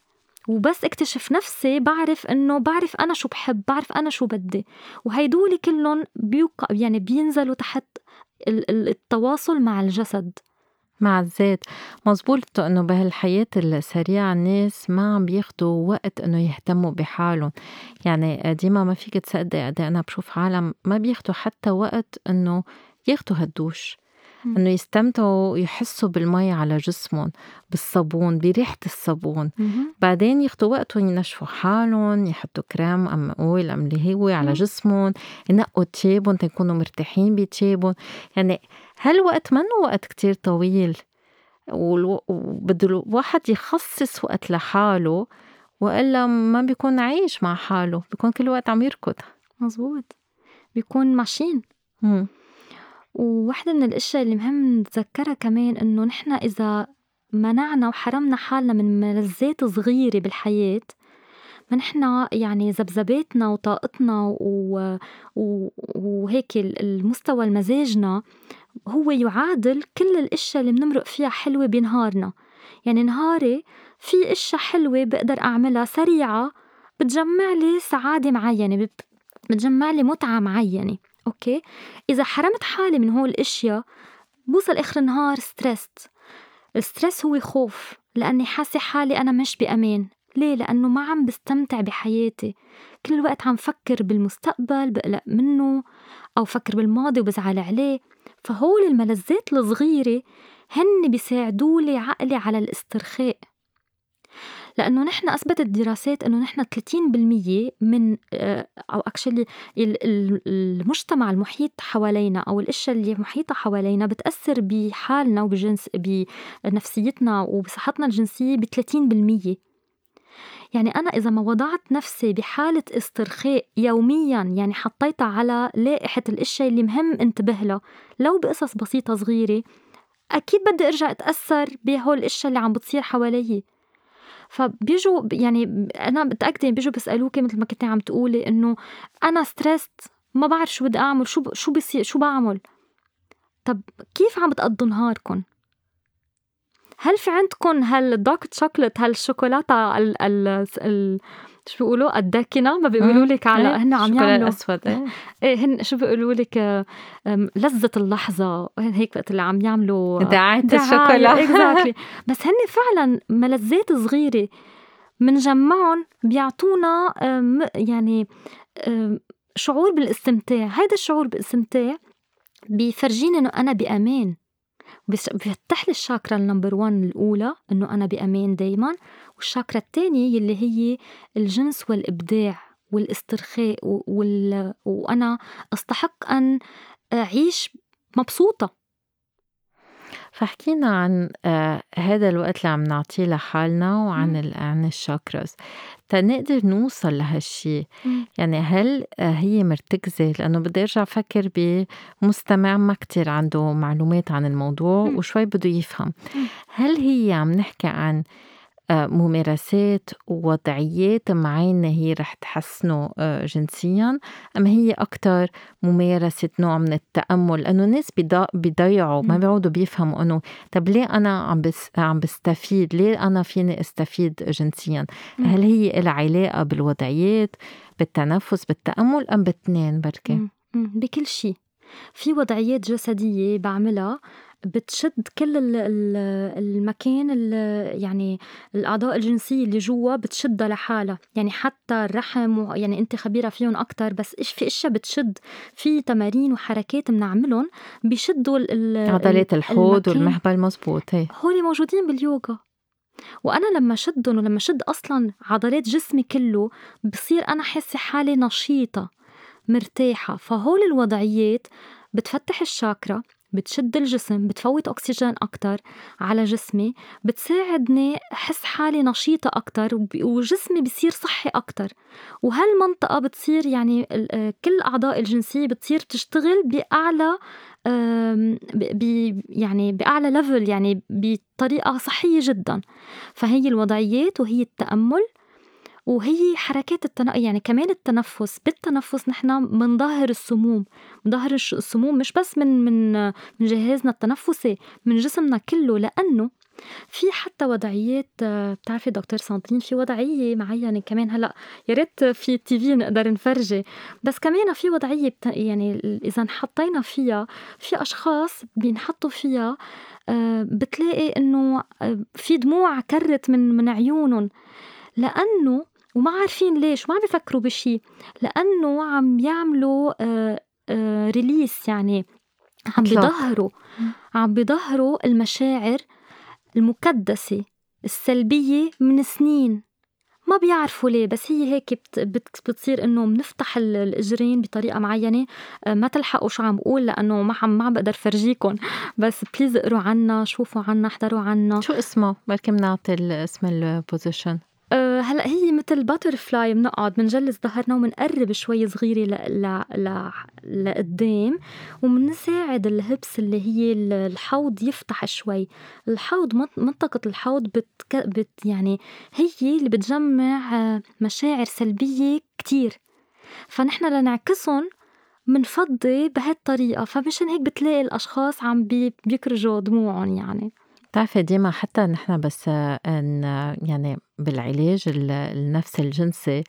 وبس أكتشف نفسي بعرف إنه بعرف أنا شو بحب بعرف أنا شو بدي. وهيدول كلهم بيوقع يعني بينزلوا تحت التواصل مع الجسد. مع الذات. مزبوط أنه بهالحياة السريعة الناس ما عم بياخدوا وقت أنه يهتموا بحالهم. يعني ديما ما فيك تصدق قد إيه أنا بشوف عالم ما بياخدوا حتى وقت أنه ياخدوا هالدوش. أنه يستمتعوا ويحسوا بالمي على جسمهم بالصابون بريحة الصابون. بعدين ياخدوا وقتهم ينشفوا حالهم يحطوا كريم أم أويل أم اللي هو على جسمهم ينقوا تيابهم تيكونوا مرتاحين بتيابهم يعني هالوقت منه وقت كتير طويل؟ وبده الواحد يخصص وقت لحاله وإلا ما بيكون عايش مع حاله بيكون كل وقت عم يركض. مزبوط بيكون ماشين. وواحدة من الأشياء اللي مهم نتذكّرها كمان إنه نحن إذا منعنا وحرمنا حالنا من ملذّات صغيرة بالحياة ما نحن يعني ذبذباتنا وطاقتنا و... و... وهيك المستوى المزاجنا هو يعادل كل الأشياء اللي بنمرق فيها حلوة بنهارنا. يعني نهاري في أشياء حلوة بقدر أعملها سريعة بتجمع لي سعادة معينة بتجمع لي متعة معينة. okay؟ إذا حرمت حالي من هول الأشياء بوصل آخر النهار stressed ال stress هو خوف لأني حاسة حالي أنا مش بأمان. ليه؟ لأنه ما عم بستمتع بحياتي. كل الوقت عم فكر بالمستقبل بقلق منه أو فكر بالماضي وبزعل عليه. فهول الملذات الصغيرة هن بيساعدولي عقلي على الاسترخاء. لأنه نحن أثبتت دراسات إنه نحن 30% من آه، أو اكشلي المجتمع المحيط حوالينا أو الأشياء اللي محيطة حوالينا بتأثر بحالنا وبجنس بنفسيتنا وبصحتنا الجنسية ب 30% يعني أنا إذا ما وضعت نفسي بحالة استرخاء يوميا يعني حطيتها على لائحة الأشياء اللي مهم انتبه لها لو بقصص بسيطة صغيرة أكيد بدي أرجع أتأثر بهول الأشياء اللي عم بتصير حوالي فبيجوا يعني أنا متأكدة بيجوا بيسألوكي مثل ما كنتي عم تقولي إنه أنا stressed ما بعرف شو بدي أعمل شو شو بصير شو بعمل طب كيف عم بتقضوا نهاركم؟ هل في عندكم هال dark chocolate هالشوكولاته ال ال ال شو بيقولوا؟ الداكنة؟ ما بيقولوا لك على هن عم يعملوا. أسود. إيه, إيه، هن شو بيقولوا لك؟ لذة اللحظة. هيك وقت اللي عم يعملوا دعاية الشوكولا. exactly بس هن فعلا ملذات صغيرة. منجمعهم بيعطونا يعني شعور بالاستمتاع. هيدا الشعور بالاستمتاع بيفرجيني إنه أنا بأمان. بيفتح لي الشاكرا النمبر 1 الأولى إنه أنا بأمان دايما والشاكرا الثانية يلي هي الجنس والإبداع والاسترخاء وال... وأنا أستحق أن أعيش مبسوطة. فحكينا عن آه هذا الوقت اللي عم نعطيه لحالنا وعن عن الشاكراز. تنقدر نوصل لهالشي؟ يعني هل آه هي مرتكزة؟ لأنه بدي أرجع أفكر بمستمع ما كتير عنده معلومات عن الموضوع وشوي بده يفهم. هل هي عم نحكي عن ممارسات ووضعيات معينة هي رح تحسنه آه، جنسيا. أم هي أكتر ممارسة نوع من التأمل؟ لأنه الناس بيضيعوا ما بيعودوا بيفهموا أنه طب ليه أنا عم بس عم بستفيد؟ ليه أنا فيني أستفيد جنسيا؟ هل هي لها علاقة بالوضعيات بالتنفس بالتأمل أم باثنين بركي بكل شيء في وضعيات جسدية بعملها بتشد كل المكان يعني الأعضاء الجنسية اللي جوا بتشدها لحالها. يعني حتى الرحم يعني أنت خبيرة فيهم أكتر بس إيش في إشياء بتشد. في تمارين وحركات بنعملهم بيشدوا عضلات الحوض والمهبل مزبوط هي هولي موجودين باليوغا. وأنا لما شدهم ولما شد أصلا عضلات جسمي كله بصير أنا حاسة حالي نشيطة مرتاحة. فهول الوضعيات بتفتح الشاكرا بتشد الجسم بتفوت أكسجين أكتر على جسمي بتساعدني أحس حالي نشيطة أكتر وجسمي بصير صحي أكتر. وهالمنطقة بتصير يعني كل الأعضاء الجنسية بتصير تشتغل بأعلى يعني بأعلى level يعني بطريقة صحية جدا. فهي الوضعيات وهي التأمل وهي حركات التن... يعني كمان التنفس بالتنفس نحن بنظهر السموم بنظهر السموم مش بس من من من جهازنا التنفسي من جسمنا كله لأنه في حتى وضعيات بتعرفي دكتور ساندرين في وضعية معينة كمان هلأ يا ريت في تي في نقدر نفرجي. بس كمان في وضعية بت... يعني إذا انحطينا فيها في أشخاص بينحطوا فيها آه، بتلاقي إنه آه، في دموع كرت من من عيونهم لأنه وما عارفين ليش وما عم بيفكروا بشي لأنه عم يعملوا ريليس آه، آه، يعني. عم بيظهروا عم بيظهروا المشاعر المكدسة السلبية من سنين. ما بيعرفوا ليه بس هي هيك بتصير إنه بنفتح الإجرين بطريقة معينة. آه، ما تلحقوا شو عم بقول لأنه ما عم ما بقدر فرجيكم بس please اقروا عنا شوفوا عنا احضروا عنا. شو اسمه؟ بركي بنعطي اسم ال position آه، هلا هي مثل butterfly بنقعد بنجلس ظهرنا وبنقرب شوي صغيرة ل... ل... ل... لقدام وبنساعد ال hips اللي هي الحوض يفتح شوي. الحوض منطقة الحوض بت... بت يعني هي اللي بتجمع مشاعر سلبية كتير. فنحن لنعكسهم منفضي بهالطريقة فمشان هيك بتلاقي الأشخاص عم بي... بيكرجوا دموعهم يعني. بتعرفي ديما حتى نحن بس إن يعني بالعلاج النفسي الجنسي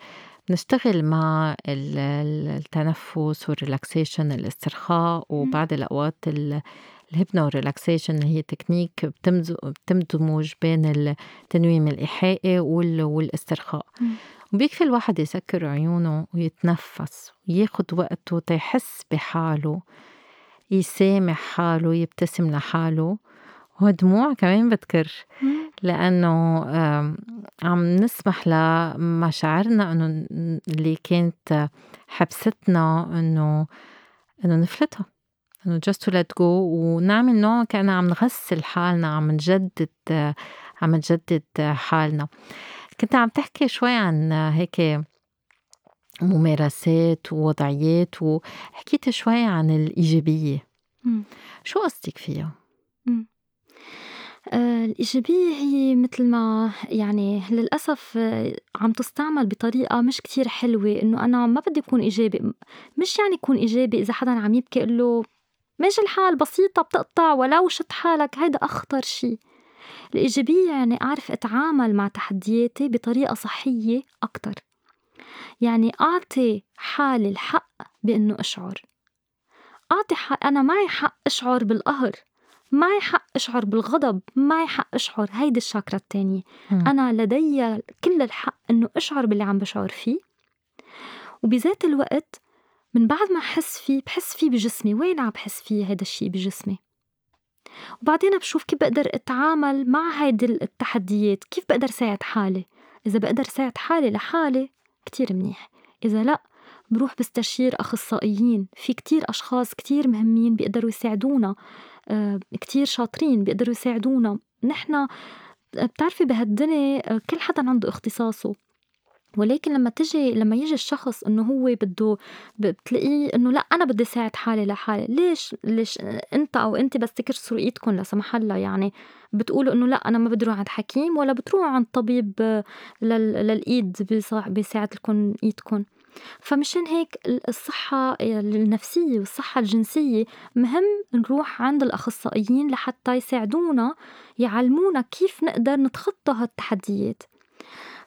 نشتغل مع التنفس وال relaxation الاسترخاء وبعض الأوقات ال hypno relaxation هي تكنيك بتمدمج بين التنويم الإيحائي والاسترخاء. وبيكفي الواحد يسكر عيونه ويتنفس وياخد وقته تيحس بحاله يسامح حاله يبتسم لحاله. ودموع كمان بتكر. لأنه عم نسمح لمشاعرنا إنه اللي كانت حبستنا إنه إنه نفلتها. إنه just to let go. ونعمل نوع كأننا عم نغسل حالنا عم نجدد عم نجدد حالنا. كنت عم تحكي شوي عن هيك ممارسات ووضعيات وحكيت شوي عن الإيجابية. شو قصدك فيها؟ الإيجابية هي مثل ما يعني للأسف آه، عم تُستعمل بطريقة مش كتير حلوة، إنه أنا ما بدّي أكون إيجابي، مش يعني يكون إيجابي إذا حدًا عم يبكي له ماشي الحال بسيطة بتقطع ولو شد حالك هيدا أخطر شي، الإيجابية يعني أعرف أتعامل مع تحدياتي بطريقة صحية أكتر، يعني أعطي حالي الحق بإنه أشعر، أعطي حق أنا معي حق أشعر بالقهر. معي حق أشعر بالغضب معي حق أشعر هيدي الشاكرا التانية. أنا لدي كل الحق إنه أشعر باللي عم بشعر فيه. وبذات الوقت من بعد ما أحس فيه بحس فيه بجسمي. وين عم بحس فيه هيدا الشي؟ بجسمي. وبعدين بشوف كيف بقدر أتعامل مع هيدي التحديات. كيف بقدر ساعد حالي؟ إذا بقدر ساعد حالي لحالي كتير منيح. إذا لأ بروح بستشير أخصائيين. في كتير أشخاص كتير مهمين بيقدروا يساعدونا. كتير شاطرين بيقدروا يساعدونا. نحن بتعرفي بهالدنيا آه، كل حدا عنده اختصاصه. ولكن لما تجي لما يجي الشخص إنه هو بده بتلاقيه إنه لأ أنا بدي ساعد حالي لحالي. ليش؟ ليش؟ أنت أو أنت بس تكسروا إيدكم لا سمح الله يعني. بتقولوا إنه لأ أنا ما بدي أروح عند حكيم ولا بتروحوا عند طبيب آه، للإيد بيساعد لكم إيدكم. فمشان هيك الصحة النفسية والصحة الجنسية مهم نروح عند الأخصائيين لحتى يساعدونا يعلمونا كيف نقدر نتخطى هالتحديات.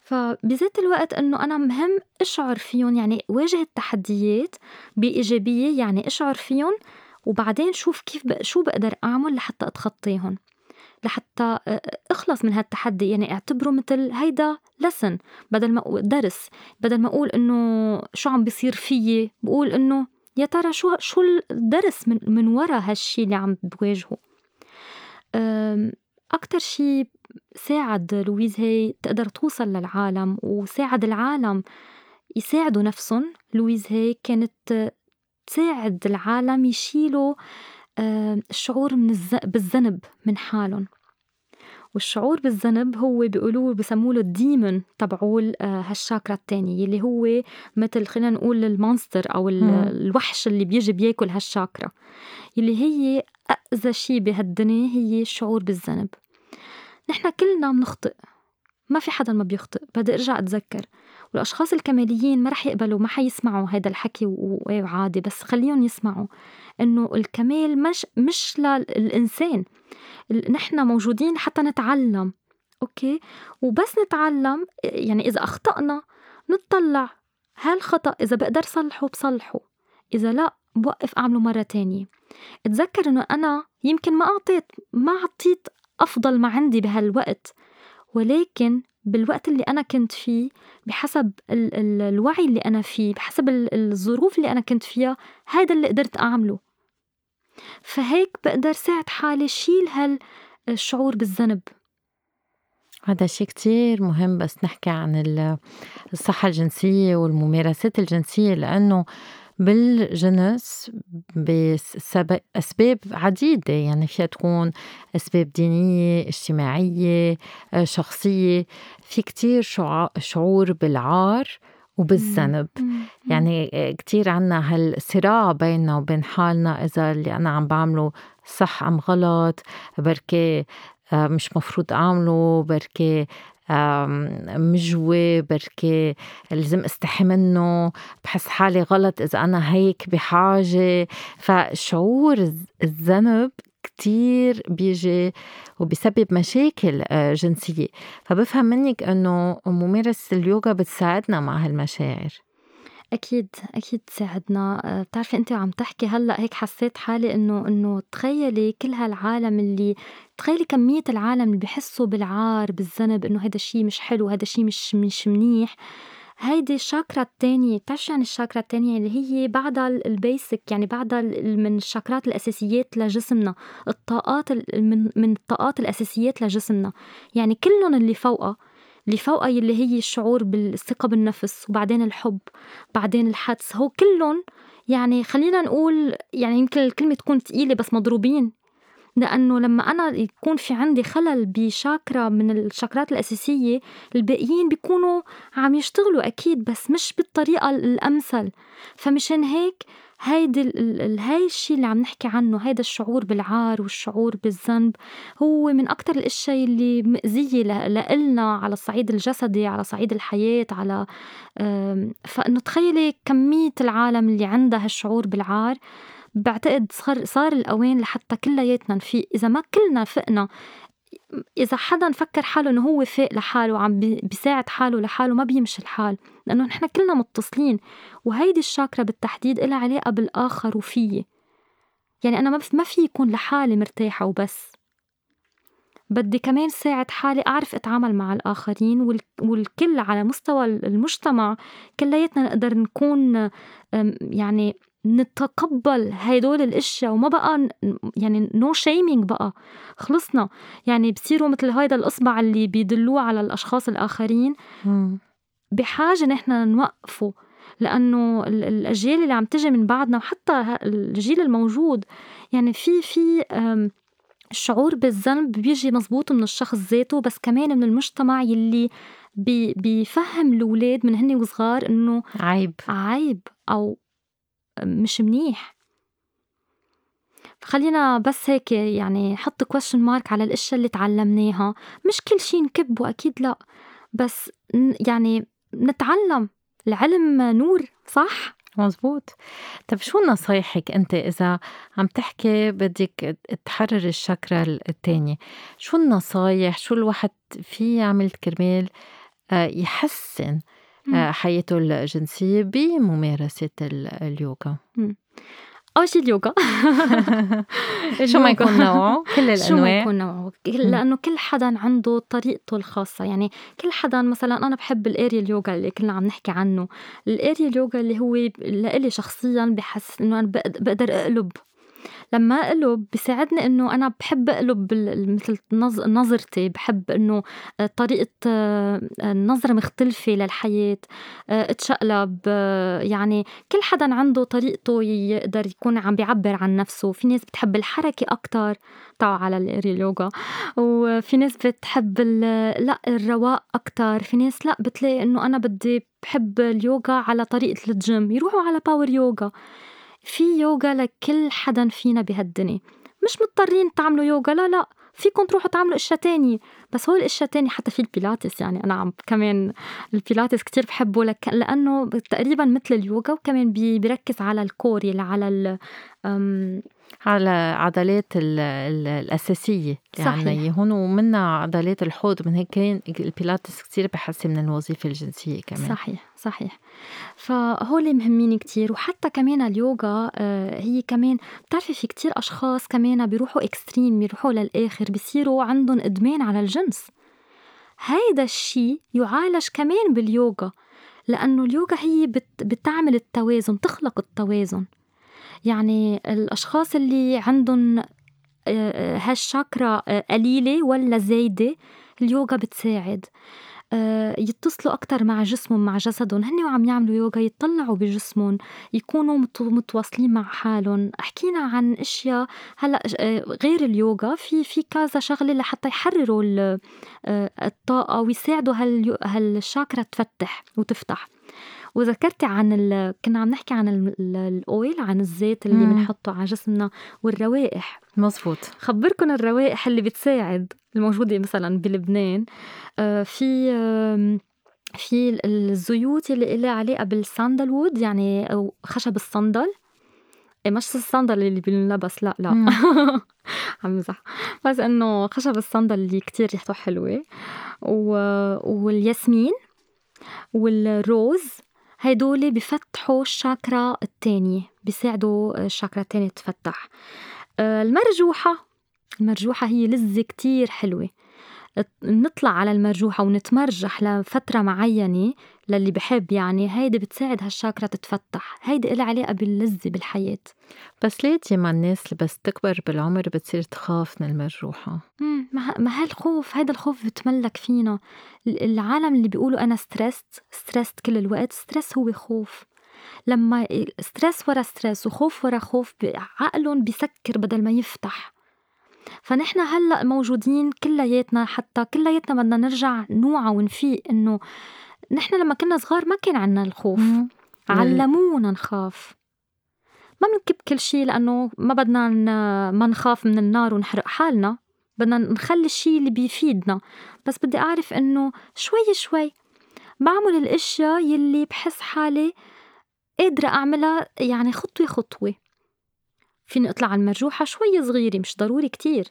فبذات الوقت إنه أنا مهم أشعر فيهم يعني واجه التحديات بإيجابية يعني أشعر فيهم وبعدين شوف كيف شو بقدر أعمل لحتى أتخطيهم. لحتى اخلص من هالتحدي. يعني اعتبره مثل هيدا لسن بدل ما درس. بدل ما أقول إنه شو عم بيصير فيي بقول إنه يا ترى شو شو الدرس من من ورا هالشي اللي عم بواجهه. أكتر شي ساعد لويز هي تقدر توصل للعالم وساعد العالم يساعدوا نفسهم. لويز هي كانت تساعد العالم يشيلوا الشعور من الز... بالذنب من حالهم. والشعور بالذنب هو بيقولوه بسموه له ال demon تبعول آه، هالشاكرا التانية اللي هو مثل خلينا نقول ال monster أو الوحش اللي بيجي بياكل هالشاكرا اللي هي أذى شي بهالدنيا هي الشعور بالذنب. نحن كلنا بنخطئ. ما في حدا ما بيخطئ. بدي أرجع أتذكر. والأشخاص الكماليين ما رح يقبلوا ما حيسمعوا هذا الحكي وعادي بس خليهم يسمعوا إنه الكمال مش مش للإنسان. نحن موجودين حتى نتعلم أوكي؟ وبس نتعلم يعني إذا أخطأنا نطلع هالخطأ إذا بقدر صلحه بصلحه إذا لا بوقف أعمله مرة تانية. اتذكر إنه أنا يمكن ما أعطيت ما أعطيت أفضل ما عندي بهالوقت ولكن بالوقت اللي أنا كنت فيه بحسب ال- ال- الوعي اللي أنا فيه بحسب الظروف اللي أنا كنت فيها هذا اللي قدرت أعمله. فهيك بقدر ساعد حالي شيل هالشعور بالذنب. هذا شيء كتير مهم بس نحكي عن الصحة الجنسية والممارسات الجنسية لأنه بالجنس بأسباب عديدة يعني فيها تكون أسباب دينية اجتماعية آه، شخصية في كتير شعور بالعار وبالذنب. يعني آه، كتير عنا هالصراع بيننا وبين حالنا إذا اللي أنا عم بعمله صح أم غلط بركي آه، مش مفروض أعمله بركي مجوي بركي لازم استحي منه بحس حالي غلط إذا أنا هيك بحاجة. فشعور الذنب كتير بيجي وبيسبب مشاكل آه، جنسية. فبفهم منك أنه ممارسة اليوغا بتساعدنا مع هالمشاعر. أكيد أكيد تساعدنا آه، بتعرفي أنت وعم تحكي هلأ هيك حسيت حالي إنه إنه تخيلي كل هالعالم اللي تخيلي كمية العالم اللي بحسوا بالعار بالذنب إنه هيدا الشي مش حلو هيدا الشي مش مش منيح. هيدي الشاكرا التانية بتعرفي شو يعني الشاكرا التانية؟ اللي هي بعدها البيسك يعني بعدها من الشاكرات الأساسيات لجسمنا. الطاقات من من الطاقات الأساسيات لجسمنا. يعني كلهم اللي فوقها اللي فوقها اللي هي الشعور بالثقة بالنفس وبعدين الحب بعدين الحدس. هو كلهم يعني خلينا نقول يعني يمكن الكلمة تكون تقيلة بس مضروبين. لأنه لما أنا يكون في عندي خلل بشاكرا من الشاكرات الأساسية الباقيين بيكونوا عم يشتغلوا أكيد بس مش بالطريقة الأمثل. فمشان هيك هيدي هاي الشيء اللي عم نحكي عنه هيدا الشعور بالعار والشعور بالذنب هو من أكتر الأشياء اللي مأذية لإلنا على الصعيد الجسدي على صعيد الحياة على فإنه تخيلي كمية العالم اللي عندها هالشعور بالعار. بعتقد صار صار الأوان لحتى كلياتنا نفيق. إذا ما كلنا فقنا إذا حدا فكر حاله إنه هو فاق لحاله وعم بيساعد حاله لحاله ما بيمشي الحال. لأنه نحن كلنا متصلين وهيدي الشاكرا بالتحديد إلها علاقة بالآخر وفيي. يعني أنا ما في يكون لحالي مرتاحة وبس. بدي كمان ساعد حالي أعرف أتعامل مع الآخرين والكل على مستوى المجتمع كلياتنا نقدر نكون يعني نتقبل هدول الأشياء وما بقى يعني no no shaming بقى. خلصنا. يعني بصيروا مثل هيدا الأصبع اللي بيدلوه على الأشخاص الآخرين. بحاجة نحن نوقفه لأنه الأجيال اللي عم تجي من بعدنا وحتى الجيل الموجود يعني في في الشعور بالذنب بيجي مزبوط من الشخص ذاته بس كمان من المجتمع يلي بي بيفهم الأولاد من هن وصغار إنه عيب. عيب أو مش منيح. خلينا بس هيك يعني حط كويشن مارك على الأشياء اللي تعلمناها. مش كل شيء نكب وأكيد لا. بس يعني نتعلم. العلم نور صح؟ مزبوط. طب شو نصايحك أنت إذا عم تحكي بدك تحرر الشكرة الثانية شو النصايح؟ شو الواحد في يعمل كرمال آه، يحسن حياته الجنسية بممارسة اليوغا. أول شي اليوغا. شو ما يكون نوعه؟ كل الأنواع شو ما يكون نوعه. لأنه كل حدا عنده طريقته الخاصة. يعني كل حدا مثلا أنا بحب الاريال يوغا اللي كلنا عم نحكي عنه. الاريال يوغا اللي هو لإلي شخصيا بحس إنه أنا بقدر أقلب لما أقلب بيساعدني إنه أنا بحب أقلب مثل نظرتي بحب إنه آه، طريقة آه، نظرة مختلفة للحياة آه، أتشقلب يعني كل حدا عنده طريقته يقدر يكون عم بيعبر عن نفسه. في ناس بتحب الحركة أكتر. طبعا على اليوغا. وفي ناس بتحب لأ الرواق أكتر. في ناس لأ بتلاقي إنه أنا بدي بحب اليوغا على طريقة الجيم يروحوا على power يوغا في يوغا لكل حدا فينا بهالدنيا. مش مضطرين تعملوا يوغا لا لا فيكم تروحوا تعملوا إشياء تانية. بس هو الإشياء التانية حتى في البيلاتس يعني أنا عم كمان البيلاتس كتير بحبه لك لأنه تقريبا مثل اليوغا وكمان بيركز على ال core على ال على عضلات الأساسية اللي عنا إياهن ومنها عضلات الحوض من هيك البيلاتس كتير بحسن من الوظيفة الجنسية كمان. صحيح صحيح. فهول مهمين كتير وحتى كمان اليوغا آه، هي كمان بتعرفي في كتير أشخاص كمان بيروحوا إكستريم بيروحوا للآخر بيصيروا عندهم إدمان على الجنس. هيدا الشي يعالج كمان باليوغا لأنه اليوغا هي بت بتعمل التوازن تخلق التوازن. يعني الأشخاص اللي عندهم آه، هالشاكرا آه، قليلة ولا زايدة اليوغا بتساعد. آه، يتصلوا أكتر مع جسمهم مع جسدهم. هن وعم يعملوا يوغا يطلعوا بجسمهم يكونوا متواصلين مع حالهم. حكينا عن أشياء هلا آه، غير اليوغا في في كذا شغلة لحتى يحرروا آه، الطاقة ويساعدوا هالشاكرا تفتح وتفتح. وذكرتي عن ال... كنا عم نحكي عن الأويل عن الزيت اللي بنحطه على جسمنا والروائح. مزبوط خبركم الروائح اللي بتساعد الموجودة مثلا بلبنان. آه في آه في الزيوت اللي لها علاقة بالساندل وود يعني أو خشب الصندل. إيه مش الصندل اللي بينلبس لا لا. عم مزح بس إنه خشب الصندل اللي كتير ريحته حلوة. و... والياسمين والروز هيدول بفتحوا الشاكرا التانية بيساعدوا الشاكرا التانية تفتح آه، المرجوحة المرجوحة هي لذة كتير حلوة. نطلع على المرجوحة ونتمرجح لفترة معينة للي بحب يعني هيدي بتساعد هالشاكرا تتفتح. هيدي إلها علاقة باللذة بالحياة. بس ليه ما الناس اللي بس تكبر بالعمر بتصير تخاف من المرجوحة؟ ما هالخوف هيدا الخوف بتملك فينا. العالم اللي بيقولوا أنا stressed stressed كل الوقت stress هو خوف. لما stress ورا stress وخوف ورا خوف عقلهم بيسكر بدل ما يفتح. فنحن هلا موجودين كلياتنا حتى كلياتنا بدنا نرجع نوعى ونفيق إنه نحن لما كنا صغار ما كان عنا الخوف. علمونا نخاف. ما بنكب كل شيء لأنه ما بدنا ما نخاف من النار ونحرق حالنا. بدنا نخلي الشيء اللي بيفيدنا. بس بدي أعرف إنه شوي شوي بعمل الأشياء يلي بحس حالي قادرة أعملها يعني خطوة خطوة. فيني أطلع على المرجوحة شوي صغيرة مش ضروري كتير.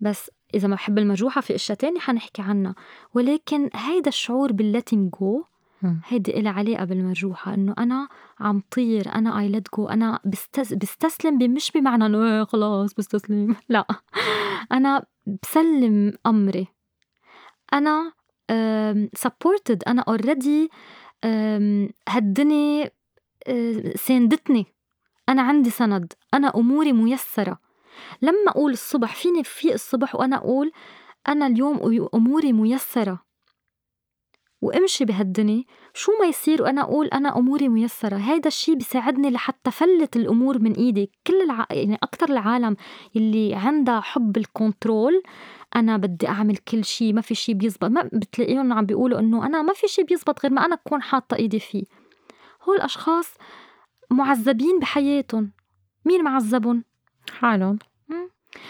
بس إذا ما بحب المرجوحة في أشياء تانية حنحكي عنها. ولكن هيدا الشعور بال letting go هيدي إلها علاقة بالمرجوحة إنه أنا عم طير أنا I let go أنا بستس بستسلم مش بمعنى إنه إيه خلاص بستسلم لا. أنا بسلم أمري. أنا supported أنا already هالدنيا آه، ساندتني. أنا عندي سند أنا أموري ميسرة. لما أقول الصبح فيني في الصبح وأنا أقول أنا اليوم أموري ميسرة. وامشي بهالدنيا. شو ما يصير وأنا أقول أنا أموري ميسرة. هيدا الشيء بيساعدني لحتى فلت الأمور من إيدي. كل الع... يعني أكثر العالم اللي عندها حب ال control أنا بدي أعمل كل شيء ما في شيء بيزبط. ما بتلاقيهم عم بيقولوا إنه أنا ما في شيء بيزبط غير ما أنا أكون حاطة إيدي فيه. هول الأشخاص معذبين بحياتهم. مين معذبهم؟ حالهم.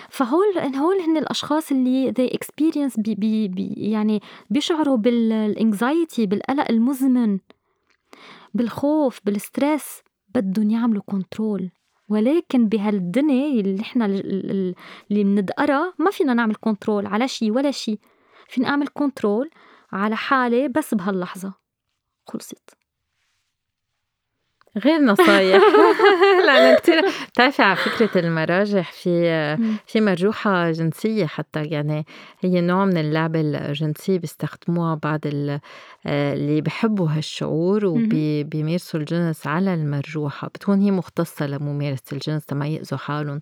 فهول هول هن الأشخاص اللي they experience بي بي بي يعني بيشعروا بال anxiety بالقلق المزمن بالخوف بال stress بدهم يعملوا control ولكن بهالدنيا اللي إحنا اللي بندركها ما فينا نعمل control على شيء ولا شيء فينا أعمل control على حالي بس بهاللحظة. خلصت. غير نصايح. لأنه كثير بتعرفي على فكرة المراجح في في مرجوحة جنسية حتى يعني هي نوع من اللعبة الجنسية بيستخدموها بعض اللي بحبوا هالشعور وبيمارسوا الجنس على المرجوحة. بتكون هي مختصة لممارسة الجنس لما يأذوا حالهم.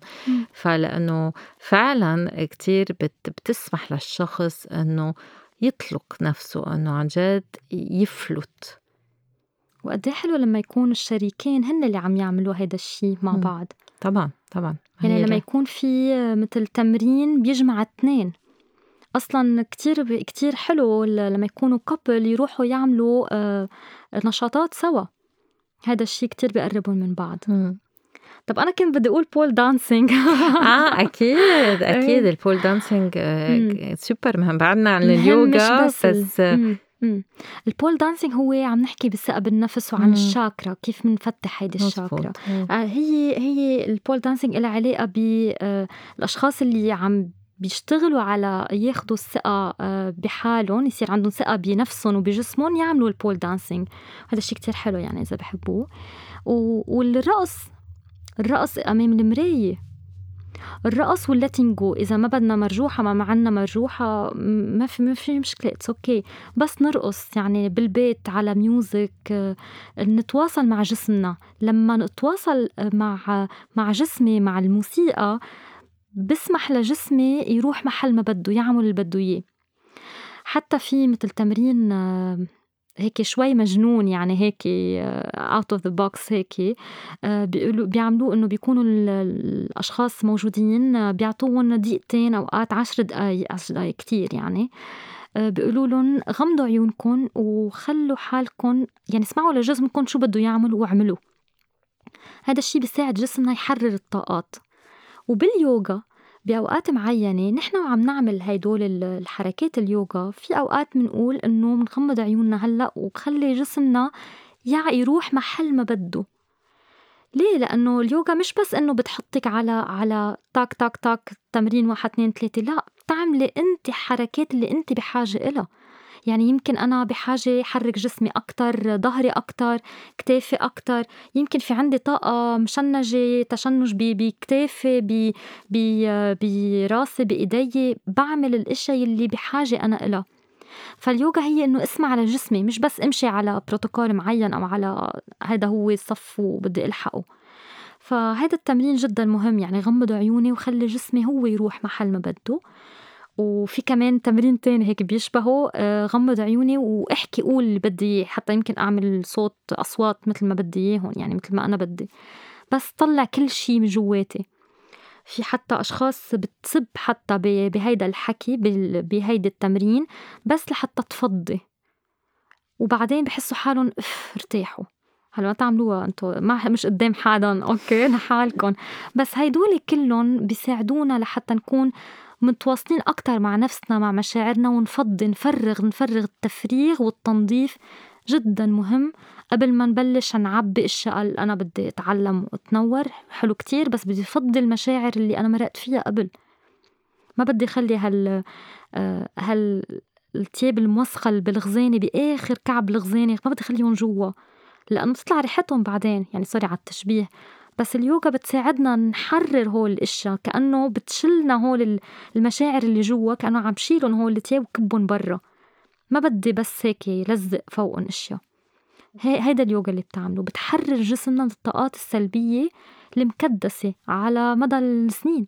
فلأنه فعلا كتير بتسمح للشخص إنه يطلق نفسه إنه عن جد يفلت. وقد إيه حلو لما يكون الشريكين هن اللي عم يعملوا هيدا الشيء مع بعض. طبعا طبعا يعني لما يكون في مثل تمرين بيجمع اثنين. أصلا كتير كتير حلو لما يكونوا كابل يروحوا يعملوا آه، نشاطات سوا. هذا الشيء كتير بيقربهم من بعض. طب أنا كنت بدي أقول pole dancing آه أكيد أكيد إيه. البول دانسينج آه، سوبر مهم. بعدنا عن اليوغا بس, بس ال pole dancing هو عم نحكي بالثقة بالنفس وعن الشاكرا كيف بنفتح هيدي الشاكرا آه هي هي ال pole dancing لها علاقة بالأشخاص آه اللي عم بيشتغلوا على ياخدوا الثقة آه بحالهم يصير عندهم ثقة بنفسهم وبجسمهم يعملوا ال pole dancing. هذا الشيء كتير حلو يعني إذا بحبوه. والرقص الرقص أمام المراية. الرقص واللاتينجو إذا ما بدنا مرجوحة ما معنا مرجوحة ما في ما في مشكلة it's okay okay. بس نرقص يعني بالبيت على music نتواصل مع جسمنا لما نتواصل مع مع جسمي مع الموسيقى بسمح لجسمي يروح محل ما بده يعمل اللي بده إياه حتى في مثل تمرين هيك شوي مجنون يعني هيك out of the box هيك بيقولوا بيعملوه إنه بيكونوا الأشخاص موجودين بيعطوهم دقيقتين اوقات عشر دقائق عشر دقائق كتير يعني. بيقولوا لهم غمضوا عيونكم وخلوا حالكم يعني اسمعوا لجسمكم شو بده يعمل واعملوا. هذا الشيء بيساعد جسمنا يحرر الطاقات. وباليوغا بأوقات معينة نحن وعم نعمل هيدول الحركات اليوغا في أوقات بنقول إنه بنغمض عيوننا هلأ وخلي جسمنا يروح محل ما بده ليه؟ لأنه اليوغا مش بس إنه بتحطك على على تاك تاك تاك تمرين واحد اثنين ثلاثة لا بتعملي أنت حركات اللي أنت بحاجة إلها يعني يمكن أنا بحاجة حرك جسمي أكتر ظهري أكتر كتافي أكتر. يمكن في عندي طاقة مشنجة تشنج بكتافي براسي بإيدي بعمل الأشياء اللي بحاجة أنا إلها. فاليوغا هي إنه اسمع على جسمي مش بس امشي على بروتوكول معين أو على هذا هو الصف وبدي ألحقه. فهذا التمرين جدا مهم يعني غمض عيوني وخلي جسمي هو يروح محل ما بده. وفي كمان تمرين تاني هيك بيشبهه آه، غمض عيوني وأحكي قول اللي بدي حتى يمكن أعمل صوت أصوات مثل ما بدي اياهم يعني مثل ما أنا بدي. بس طلع كل شي من جواتي. في حتى أشخاص بتسب حتى بهيدا الحكي بهيدا التمرين بس لحتى تفضي. وبعدين بحسوا حالهم أف ارتاحوا. هلأ ما تعملوها أنتم ما مش قدام حدا okay لحالكم بس هيدول كلهم بيساعدونا لحتى نكون متواصلين أكتر مع نفسنا مع مشاعرنا ونفضي نفرغ نفرغ التفريغ والتنظيف. جدا مهم. قبل ما نبلش نعبي أشياء اللي أنا بدي أتعلم واتنور. حلو كتير بس بدي فضي المشاعر اللي أنا مرقت فيها قبل. ما بدي أخلي هال آه، هال التياب الموسخة بالغزانة بآخر كعب الغزانة ما بدي أخليهم جوا. لأنه بتطلع ريحتهم بعدين. يعني سوري على التشبيه. بس اليوغا بتساعدنا نحرر هول الأشياء كأنه بتشلنا هول المشاعر اللي جوا كأنه عم شيلهم هول التياب وكبهم برا. ما بدي بس هيك لزق فوقهم أشياء. هي هيدا اليوغا اللي بتعمله بتحرر جسمنا من الطاقات السلبية المكدسة على مدى السنين.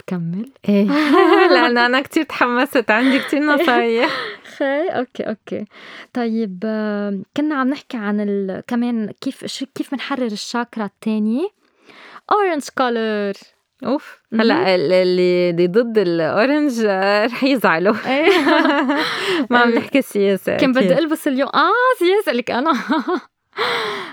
بكمل إيه. لأنه أنا كتير تحمست عندي كتير نصايح. خي okay okay. طيب كنا عم نحكي عن ال... كمان كيف كيف بنحرر الشاكرا الثانية orange color أوف. هلأ اللي ضد ال orange رح يزعلوا. إيه. ما عم نحكي سياسة كان بدي ألبس اليوم. آه سياسة لك أنا.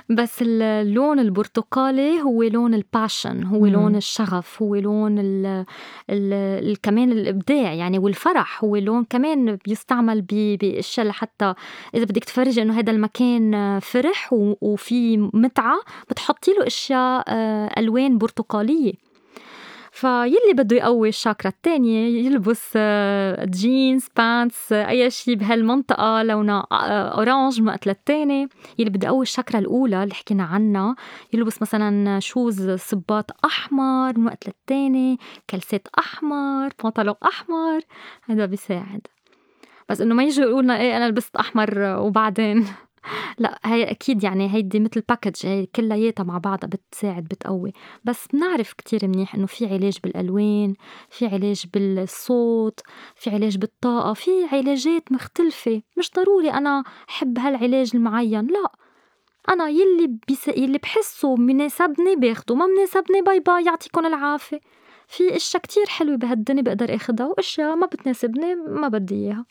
بس اللون البرتقالي هو لون ال passion هو لون الشغف هو لون ال ال كمان الإبداع يعني والفرح هو لون كمان بيستعمل بأشياء لحتى إذا بدك تفرجي إنه هذا المكان فرح وفي متعة بتحطي له أشياء آه، ألوان برتقالية. فيلي بده يقوي الشاكرا الثانية يلبس جينز pants أي شيء بهالمنطقة لونها orange مقتل الثاني يلي بده يقوي الشاكرا الأولى اللي حكينا عنها. يلبس مثلا shoes صباط أحمر مقتل الثاني كلسات أحمر بنطلون أحمر. هذا بيساعد. بس إنه ما يجوا يقولوا لنا إيه أنا لبست أحمر وبعدين. لأ هي أكيد يعني هيدي متل package هي كلّياتها مع بعضها بتساعد بتقوّي، بس بنعرف كتير منيح إنه في علاج بالألوان، في علاج بالصوت، في علاج بالطاقة، في علاجات مختلفة. مش ضروري أنا حب هالعلاج المعيّن لأ، أنا يلّي بيس يلّي بحسّه مناسبني باخده ما مناسبني bye bye يعطيكُن العافية، في أشيا كتير حلوة بهالدنيا بقدر آخدها وأشيا ما بتناسبني ما بدّي إياها.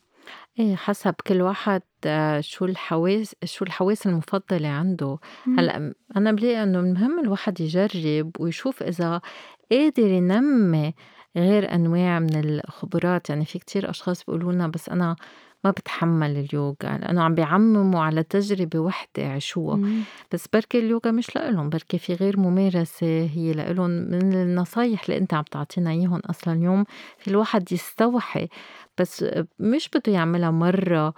إيه حسب كل واحد آه، شو الحواس شو الحواس المفضلة عنده. إمم. هلأ أنا بلاقي إنه المهم الواحد يجرب ويشوف إذا قادر ينمي غير أنواع من الخبرات. يعني في كتير أشخاص بيقولوا لنا بس أنا ما بتحمل اليوغا. لأنه عم بيعمموا على تجربة وحدة عاشوها إمم. بس بركي اليوغا مش لإلهم بركي في غير ممارسة هي لإلهم. من النصايح اللي أنت عم تعطينا إياهم أصلا اليوم في الواحد يستوحي بس مش بده يعملها مرة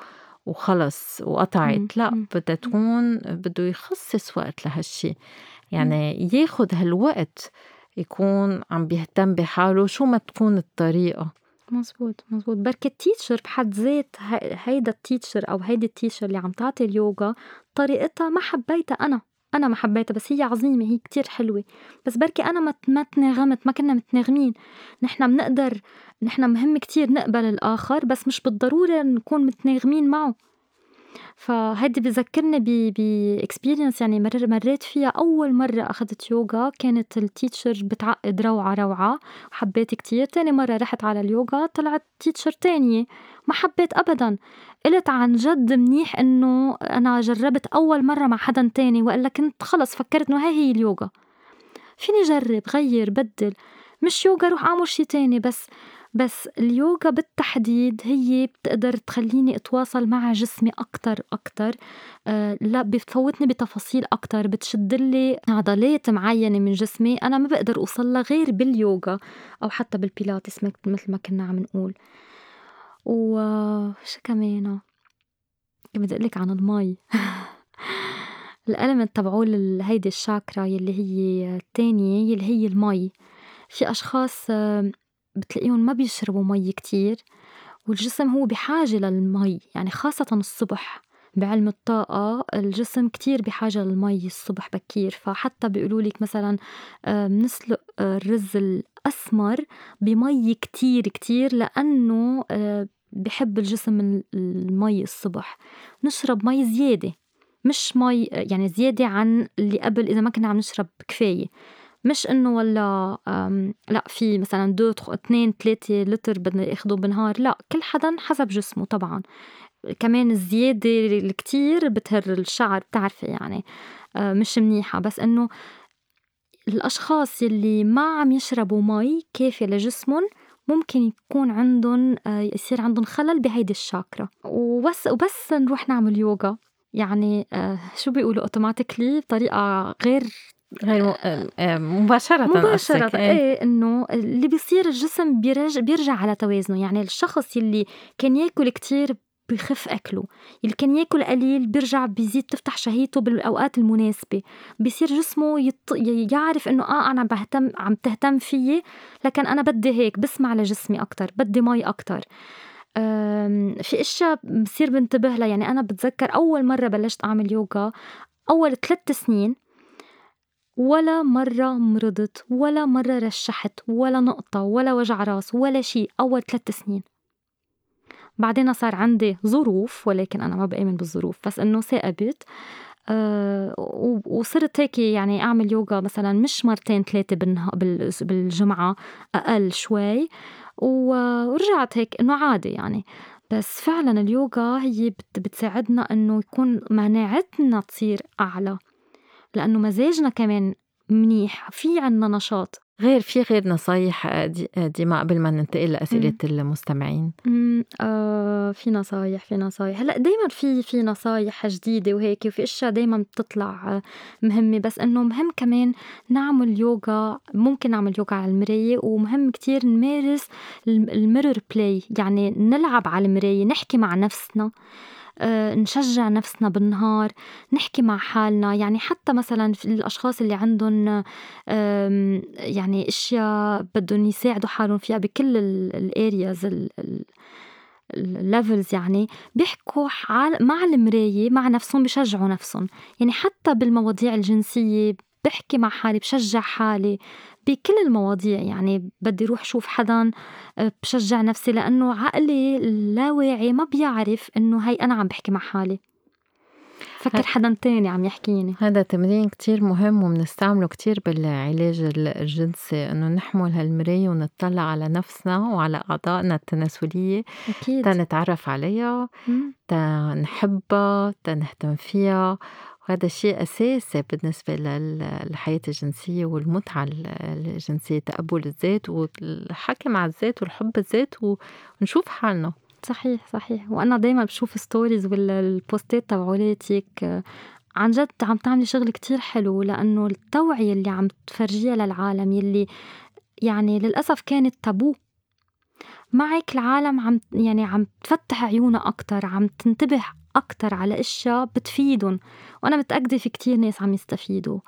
وخلص وقطعت لأ بدها تكون بده يخصص وقت لهالشي. يعني ياخد هالوقت يكون عم بيهتم بحاله شو ما تكون الطريقة. مزبوط مزبوط بركي ال teacher بحد ذات هيدا ال teacher أو هيدي ال teacher اللي عم تعطي اليوغا طريقتها ما حبيتها أنا. أنا ما حبيتها بس هي عظيمة هي كتير حلوة. بس بركي أنا ما ما تناغمت ما كنا متناغمين. نحن بنقدر نحن مهم كتير نقبل الآخر بس مش بالضرورة نكون متناغمين معه. فهيدي بذكرني ب experience يعني مرر مريت فيها. أول مرة أخذت يوغا كانت ال teacher بتعقد روعة روعة. وحبيت كتير. تاني مرة رحت على اليوغا طلعت teacher تانية. ما حبيت أبدا. قلت عن جد منيح إنه أنا جربت أول مرة مع حدا تاني وإلا كنت خلص فكرت إنه هاي هي اليوغا. فيني جرب غير بدل. مش يوغا روح أعمل شي تاني بس بس اليوغا بالتحديد هي بتقدر تخلّيني أتواصل مع جسمي أكتر أكتر. آه لأ بتفوّتني بتفاصيل أكتر بتشدّلي عضلات معيّنة من جسمي. أنا ما بقدر أوصلّا غير باليوغا أو حتّى بالبيلاتس متل ما كنّا عم نقول. وشو كمان؟ بدي أقول لِك عن المي. الelement تبعول هيدي الشاكرا يلّي هي التانية يلّي هي المي. في أشخاص بتلاقيهم ما بيشربوا مي كتير والجسم هو بحاجة للمي يعني خاصة الصبح. بعلم الطاقة الجسم كتير بحاجة للمي الصبح بكير. فحتى بيقولوا لك مثلا بنسلق آه، الرز الأسمر بمي كتير كتير لأنه آه، بحب الجسم المي الصبح. نشرب مي زيادة مش مي يعني زيادة عن اللي قبل إذا ما كنا عم نشرب كفاية. مش إنه والّا لأ في مثلًا دو اتنين تلاتة لتر بدنا ياخدوا بالنهار. لأ كل حدًا حسب جسمه طبعًا. كمان الزيادة الكتير بتهر الشعر بتعرفي يعني آه، مش منيحة. بس إنه الأشخاص يلّي ما عم يشربوا مي كافية لجسمٌ ممكن يكون عندُن آه، يصير عندُن خلل بهيدي الشاكرا وبس وبس نروح نعمل يوغا. يعني آه، شو بيقولوا؟ automatically بطريقة غير غير آه، مباشرة مباشرة. إيه. إيه إنه اللي بيصير الجسم بيرجع بيرجع على توازنه. يعني الشخص يلي كان ياكل كتير بخف أكله. اللي كان ياكل قليل بيرجع بيزيد تفتح شهيته بالأوقات المناسبة. بيصير جسمه يط... يعرف إنه آه أنا بهتم عم تهتم فيي لكن أنا بدي هيك بسمع لجسمي أكتر بدي مي أكتر. في إشياء بصير بنتبه لها. يعني أنا بتذكر أول مرة بلشت أعمل يوغا أول ثلاث سنين ولا مرة مرضت ولا مرة رشحت ولا نقطة ولا وجع راس ولا شي أول ثلاث سنين. بعدين صار عندي ظروف ولكن أنا ما بآمن بالظروف بس إنه ثاقبت. أه وصرت هيك يعني أعمل يوغا مثلا مش مرتين ثلاثة بالجمعة أقل شوي. ورجعت هيك إنه عادي يعني. بس فعلا اليوغا هي بتساعدنا إنه يكون مناعتنا تصير أعلى. لأنه مزاجنا كمان منيح في عنا نشاط. غير في غير نصايح آه، آه، ديما قبل ما ننتقل لأسئلة مم. المستمعين؟ آه في نصايح في نصايح. هلأ دايما في في نصايح جديدة وهيك وفي أشياء دايما بتطلع آه، مهمة. بس إنه مهم كمان نعمل يوغا ممكن نعمل يوغا على المراية ومهم كتير نمارس ال mirror play. يعني نلعب على المراية نحكي مع نفسنا. آه، نشجع نفسنا بالنهار نحكي مع حالنا. يعني حتى مثلا الأشخاص اللي عندهم يعني أشياء بدهم يساعدوا حالهم فيها بكل ال areas ال levels يعني بيحكوا مع المراية مع نفسهم بشجعوا نفسهم. يعني حتى بالمواضيع الجنسية بحكي مع حالي بشجع حالي بكل المواضيع يعني بدي روح شوف حدا آه، بشجع نفسي لأنه عقلي اللاواعي ما بيعرف إنه هي أنا عم بحكي مع حالي. فكر حدا تاني عم يحكيني. هذا تمرين كتير مهم وبنستعمله كتير بالعلاج الجنسي إنه نحمل هالمراية ونطلع على نفسنا وعلى أعضائنا التناسلية أكيد. تنتعرف عليها تنحبها تنهتم فيها. وهذا شيء أساسي بالنسبة للحياة الجنسية والمتعة الجنسية تقبل الذات والحكي مع الذات والحب الذات ونشوف حالنا. صحيح صحيح. وأنا دايما بشوف ستوريز والبوستات تبعولاتك عن جد عم تعملي شغل كتير حلو لأنه التوعية اللي عم تفرجيها للعالم يلي يعني للأسف كانت تابو. معك العالم عم يعني عم تفتح عيونها أكتر عم تنتبه أكتر على أشياء بتفيدهم وأنا متأكدة في كتير ناس عم يستفيدوا.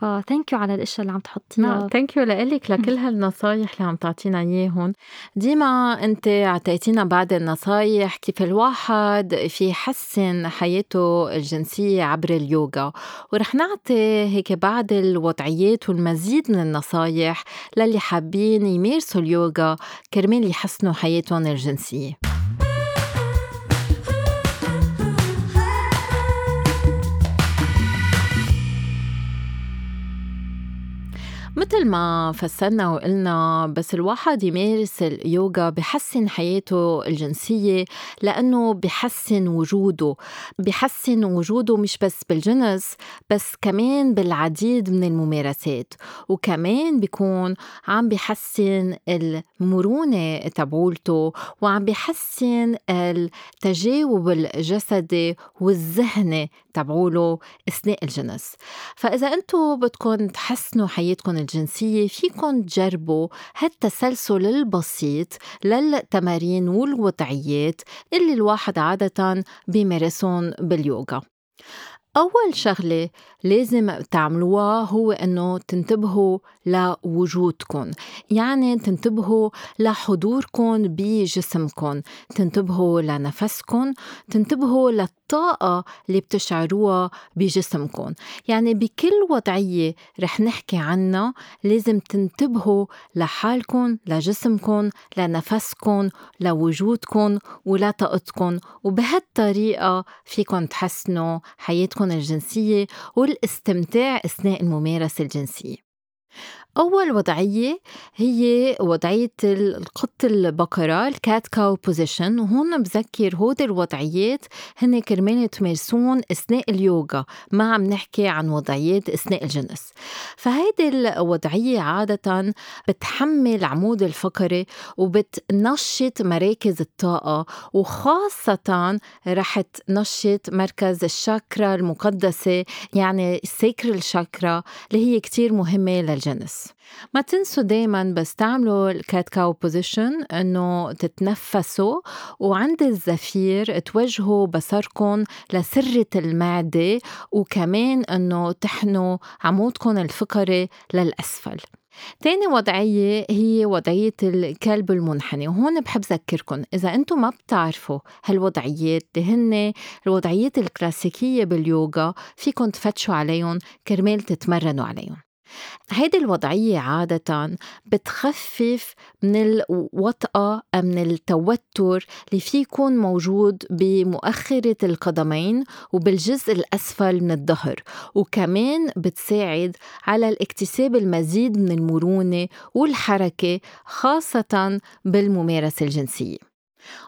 ف thank you على الإشياء اللي عم تحطيها. thank you لك لكل هالنصايح اللي عم تعطينا إياهم. ديما أنت أعطيتينا بعض النصايح كيف الواحد في يحسن حياته الجنسية عبر اليوغا. ورح نعطي هيك بعض الوضعيات والمزيد من النصايح للي حابين يمارسوا اليوغا كرمال يحسنوا حياتهم الجنسية. مثل ما فسرنا وقلنا بس الواحد يمارس اليوغا بحسن حياته الجنسية لأنه بحسن وجوده. بحسن وجوده مش بس بالجنس بس كمان بالعديد من الممارسات. وكمان بيكون عم بحسن المرونة تبعولته وعم بحسن التجاوب الجسدي والذهني تبعوله أثناء الجنس. فإذا أنتم بدكم تحسنوا حياتكم الجنسية فيكن تجربوا هالتسلسل البسيط للتمارين والوضعيات اللي الواحد عادة بيمارسهم باليوغا. أول شغلة لازم تعملوها هو إنه تنتبهوا لوجودكم يعني تنتبهوا لحضوركم بجسمكم تنتبهوا لنفسكم تنتبهوا للطاقة اللي بتشعروها بجسمكم يعني بكل وضعية رح نحكي عنها لازم تنتبهوا لحالكم لجسمكم لنفسكم لوجودكم ولطاقتكم وبهالطريقة فيكم تحسنوا حياتكم الجنسية والاستمتاع أثناء الممارسة الجنسية. أول وضعية هي وضعية القط البقرة ال cat cow position وهون بذكر هودي الوضعيات. هن كرمال تمارسوهن أثناء اليوغا. ما عم نحكي عن وضعيات أثناء الجنس. فهيدي الوضعية عادة بتحمل عمود الفقري وبتنشط مراكز الطاقة وخاصة رح تنشط مركز الشاكرا المقدسة يعني ال sacral chakra اللي هي كتير مهمة للجنس. ما تنسوا دايما بس تعملوا ال cat cow position إنه تتنفسوا وعند الزفير توجهوا بصركم لسرة المعدة وكمان إنه تحنوا عمودكم الفقري للأسفل. تاني وضعية هي وضعية الكلب المنحني وهون بحب ذكركم إذا أنتم ما بتعرفوا هالوضعيات هن الوضعيات الكلاسيكية باليوغا فيكم تفتشوا عليهم كرمال تتمرنوا عليهم هيدي الوضعية عادة بتخفف من الوطأة من التوتر اللي في يكون موجود بمؤخرة القدمين وبالجزء الأسفل من الظهر وكمان بتساعد على الاكتساب المزيد من المرونة والحركة خاصة بالممارسة الجنسية.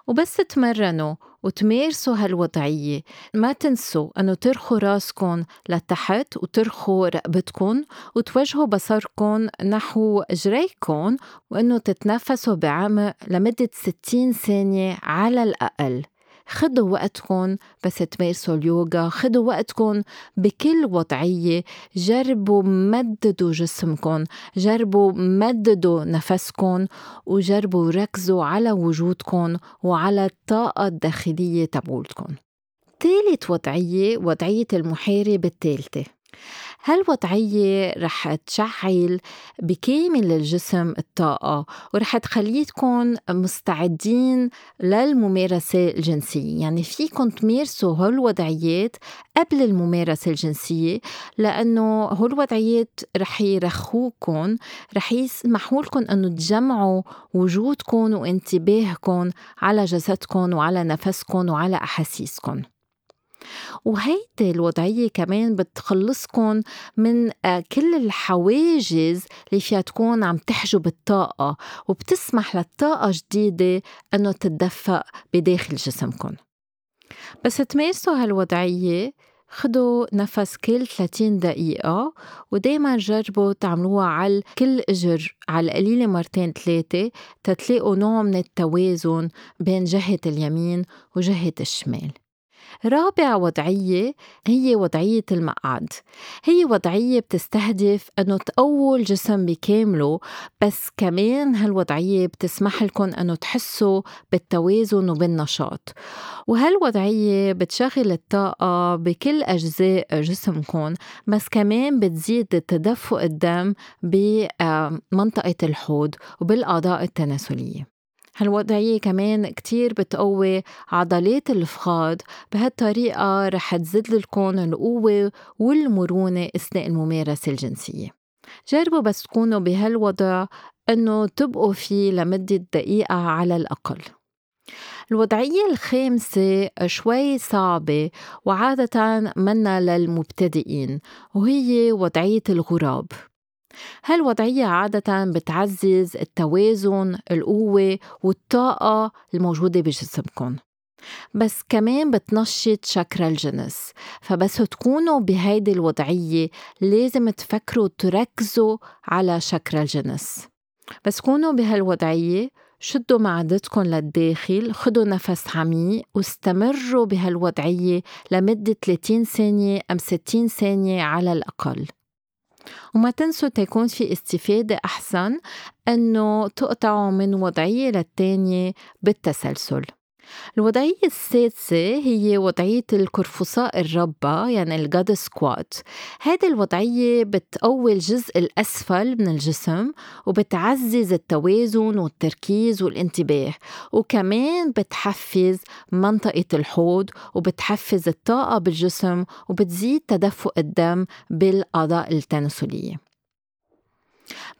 وبس تمرنوا وتمارسوا هالوضعية. ما تنسوا أنه ترخوا راسكم لتحت وترخوا رقبتكم وتوجهوا بصركم نحو جريكم وأنه تتنفسوا بعمق لمدة 60 ثانية على الأقل. خدوا وقتكم بس تمارسوا اليوغا خدوا وقتكم بكل وضعية جربوا مددوا جسمكم جربوا مددوا نفسكم وجربوا ركزوا على وجودكم وعلى الطاقة الداخلية تبعولتكم ثالث وضعية وضعية المحارب الثالثة هالوضعية رح تشعل بكامل الجسم الطاقة؟ ورح تخليكم مستعدين للممارسة الجنسية. يعني فيكم تمارسوا هالوضعيات قبل الممارسة الجنسية لأنه هالوضعيات رح يرخوكم رح يسمحوا لكم أنه تجمعوا وجودكم وانتباهكم على جسدكم وعلى نفسكم وعلى أحاسيسكم وهيدي الوضعية كمان بتخلصكم من آه، كل الحواجز اللي فيها تكون عم تحجب الطاقة وبتسمح للطاقة جديدة أنه تتدفق بداخل جسمكم بس تمارسوا هالوضعية خدوا نفس كل 30 دقيقة ودايما جربوا تعملوها على كل إجر على القليلة مرتين ثلاثة تتلاقوا نوع من التوازن بين جهة اليمين وجهة الشمال. رابع وضعية هي وضعية المقعد. هي وضعية بتستهدف أنه تقووا الجسم بكامله بس كمان هالوضعية بتسمح لكم أنه تحسوا بالتوازن وبالنشاط. وهالوضعية بتشغل الطاقة بكل أجزاء جسمكم بس كمان بتزيد تدفق الدم بمنطقة الحوض وبالأعضاء التناسلية. هالوضعية كمان كتير بتقوي عضلات الفخاذ بهالطريقة رح تزيد لكم القوة والمرونة أثناء الممارسة الجنسية. جربوا بس تكونوا بهالوضع إنه تبقوا فيه لمدة دقيقة على الأقل. الوضعية الخامسة شوي صعبة وعادة منا للمبتدئين وهي وضعية الغراب. هالوضعية عادة بتعزز التوازن القوة والطاقة الموجودة بجسمكم بس كمان بتنشط شكرا الجنس فبس تكونوا بهيدي الوضعية لازم تفكروا تركزوا على شكرا الجنس. بس كونوا بهالوضعية شدوا معدتكم للداخل خدوا نفس عميق واستمروا بهالوضعية لمدة 30 ثانية أم 60 ثانية على الأقل. وما تنسوا تكون في استفادة أحسن أنه تقطعوا من وضعية للتانية بالتسلسل. الوضعية السادسة هي وضعية القرفصاء الربة يعني الجاد سكوات. هذه الوضعية بتقوي الجزء الأسفل من الجسم وبتعزز التوازن والتركيز والانتباه وكمان بتحفز منطقة الحوض وبتحفز الطاقة بالجسم وبتزيد تدفق الدم بالأعضاء التناسلية.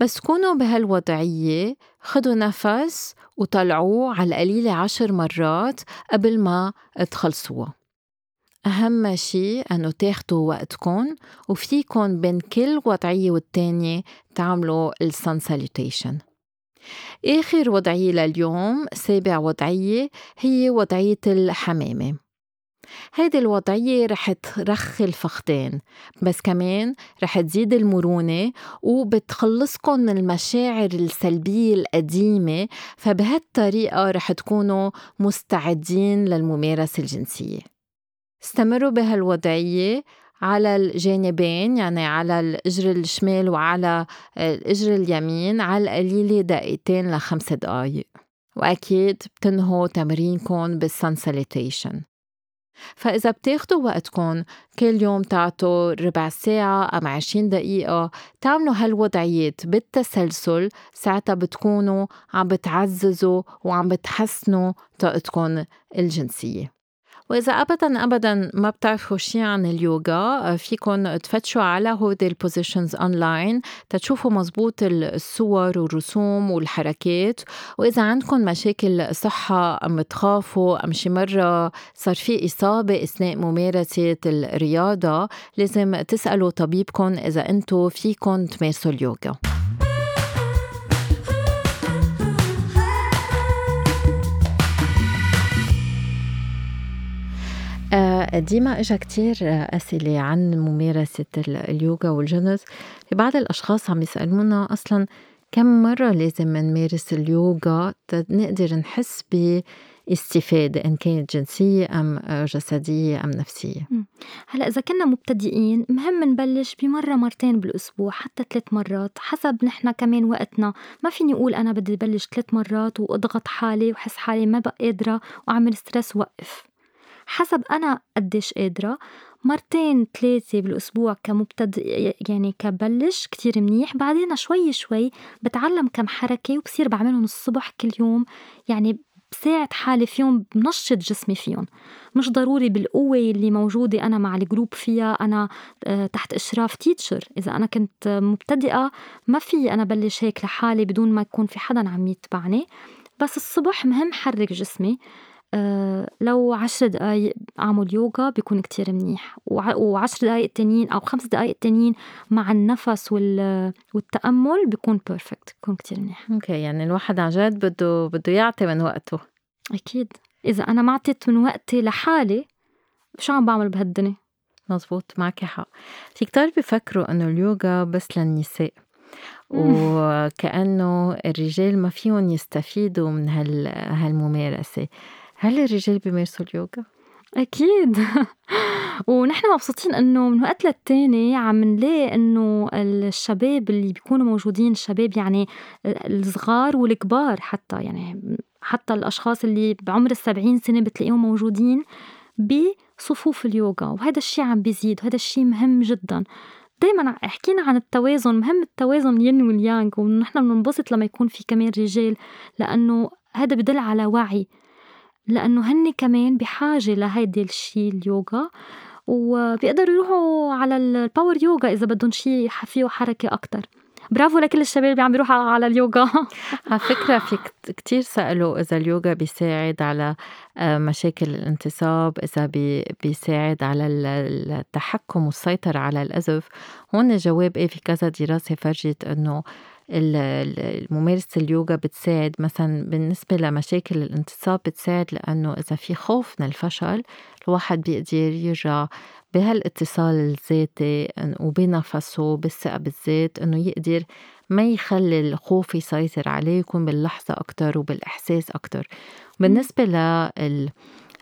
بس كونوا بهالوضعية خدوا نفس وطلعوه على القليلة عشر مرات قبل ما تخلصوها. أهم شي أنه تاخدوا وقتكم وفيكن بين كل وضعية والتانية تعملوا السن ساليتيشن آخر وضعية لليوم سابع وضعية هي وضعية الحمامة. هيدي الوضعية رح ترخي الفخدين بس كمان رح تزيد المرونة وبتخلصكم من المشاعر السلبية القديمة فبهالطريقة رح تكونوا مستعدين للممارسة الجنسية. استمروا بهالوضعية على الجانبين يعني على الإجر الشمال وعلى الإجر اليمين على القليلة دقيقتين لخمس دقايق. وأكيد بتنهوا تمرينكم بالسنساليتيشن فإذا بتاخدوا وقتكم كل يوم تعطوا ربع ساعة أم عشرين دقيقة تعملوا هالوضعيات بالتسلسل ساعتها بتكونوا عم بتعززوا وعم بتحسنوا طاقتكم الجنسية. وإذا أبدا أبدا ما بتعرفوا شي عن اليوغا فيكن تفتشوا على هودي ال positions online تشوفوا مزبوط الصور والرسوم والحركات. وإذا عندكم مشاكل صحة أم تخافوا أم شي مرة صار في إصابة أثناء ممارسة الرياضة لازم تسألوا طبيبكم إذا أنتو فيكن تمارسوا اليوغا. ديما إجا كتير أسئلة عن ممارسة اليوغا والجنس. في بعض الأشخاص عم يسألونا أصلا كم مرة لازم نمارس اليوغا نقدر نحس باستفادة إن كانت جنسية أم جسدية أم نفسية؟ هلأ إذا كنا مبتدئين مهم نبلش بمرة مرتين بالأسبوع حتى ثلاث مرات. حسب نحن كمان وقتنا. ما فيني أقول أنا بدي بلش ثلاث مرات وأضغط حالي وحس حالي ما بقى قادرة وأعمل ستريس وقف حسب أنا قديش قادرة. مرتين ثلاثة بالأسبوع كمبتدئ يعني كبلش كتير منيح. بعدين شوي شوي بتعلم كم حركة وبصير بعملهم الصبح كل يوم. يعني بساعد حالي فيهم بنشط جسمي فيهم. مش ضروري بالقوة اللي موجودة أنا مع ال group فيها. أنا آه، تحت إشراف teacher إذا أنا كنت مبتدئة ما في أنا بلش هيك لحالي بدون ما يكون في حدا عم يتبعني. بس الصبح مهم حرك جسمي. لو عشر دقايق أعمل يوغا بيكون كتير منيح. وعشر دقايق تانيين أو خمس دقايق تانيين مع النفس والتأمل بيكون perfect بيكون كتير منيح. okay يعني الواحد عن جد بده بده يعطي من وقته. أكيد. إذا أنا ما عطيت من وقتي لحالي شو عم بعمل بهالدنيا؟ مزبوط معك حق. في كتار بيفكروا إنه اليوغا بس للنساء. وكأنه الرجال ما فيهم يستفيدوا من هالممارسة. هل الرجال بيمارسوا اليوغا؟ أكيد. ونحن مبسوطين إنه من وقت للتاني عم نلاقي إنه الشباب اللي بيكونوا موجودين الشباب يعني الصغار والكبار حتى يعني حتى الأشخاص اللي بعمر السبعين سنة بتلاقيهم موجودين بصفوف اليوغا وهذا الشي عم بيزيد وهذا الشي مهم جدا. دايما حكينا عن التوازن مهم التوازن yin وال yang ونحن بننبسط لما يكون في كمان رجال لأنه هذا بدل على وعي. لأنه هن كمان بحاجة لهيدي الشي اليوغا. وبيقدروا يروحوا على ال power yoga إذا بدهم شي فيه حركة أكتر. برافو لكل الشباب اللي عم بيروحوا على اليوغا. على فكرة في كتير سألوا إذا اليوغا بيساعد على آه، مشاكل الانتصاب إذا بيساعد على التحكم والسيطرة على الأزف. هون الجواب إيه في كذا دراسة فرجت إنه ممارسة اليوغا بتساعد مثلا بالنسبة لمشاكل الانتصاب بتساعد لأنه إذا في خوف من الفشل الواحد بيقدر يرجع بهالاتصال الذاتي وبنفسه بالثقة بالذات إنه يقدر ما يخلي الخوف يسيطر عليه يكون باللحظة أكتر وبالإحساس أكتر. بالنسبة لل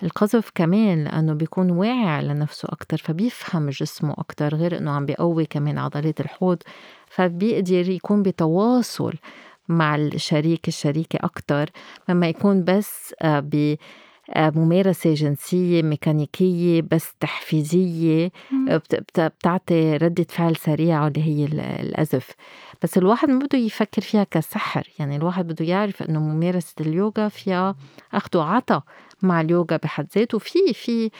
القذف كمان لأنه بيكون واعي على نفسه أكتر فبيفهم جسمه أكتر غير إنه عم بيقوي كمان عضلات الحوض فبيقدر يكون بتواصل مع الشريك الشريكة أكتر مما يكون بس آه، ب آه، ممارسة جنسية ميكانيكية بس تحفيزية بتعطي ردة فعل سريعة اللي هي الأزف. بس الواحد ما بده يفكر فيها كسحر. يعني الواحد بده يعرف إنه ممارسة اليوغا فيها أخذ وعطا مع اليوغا بحد ذاته. في في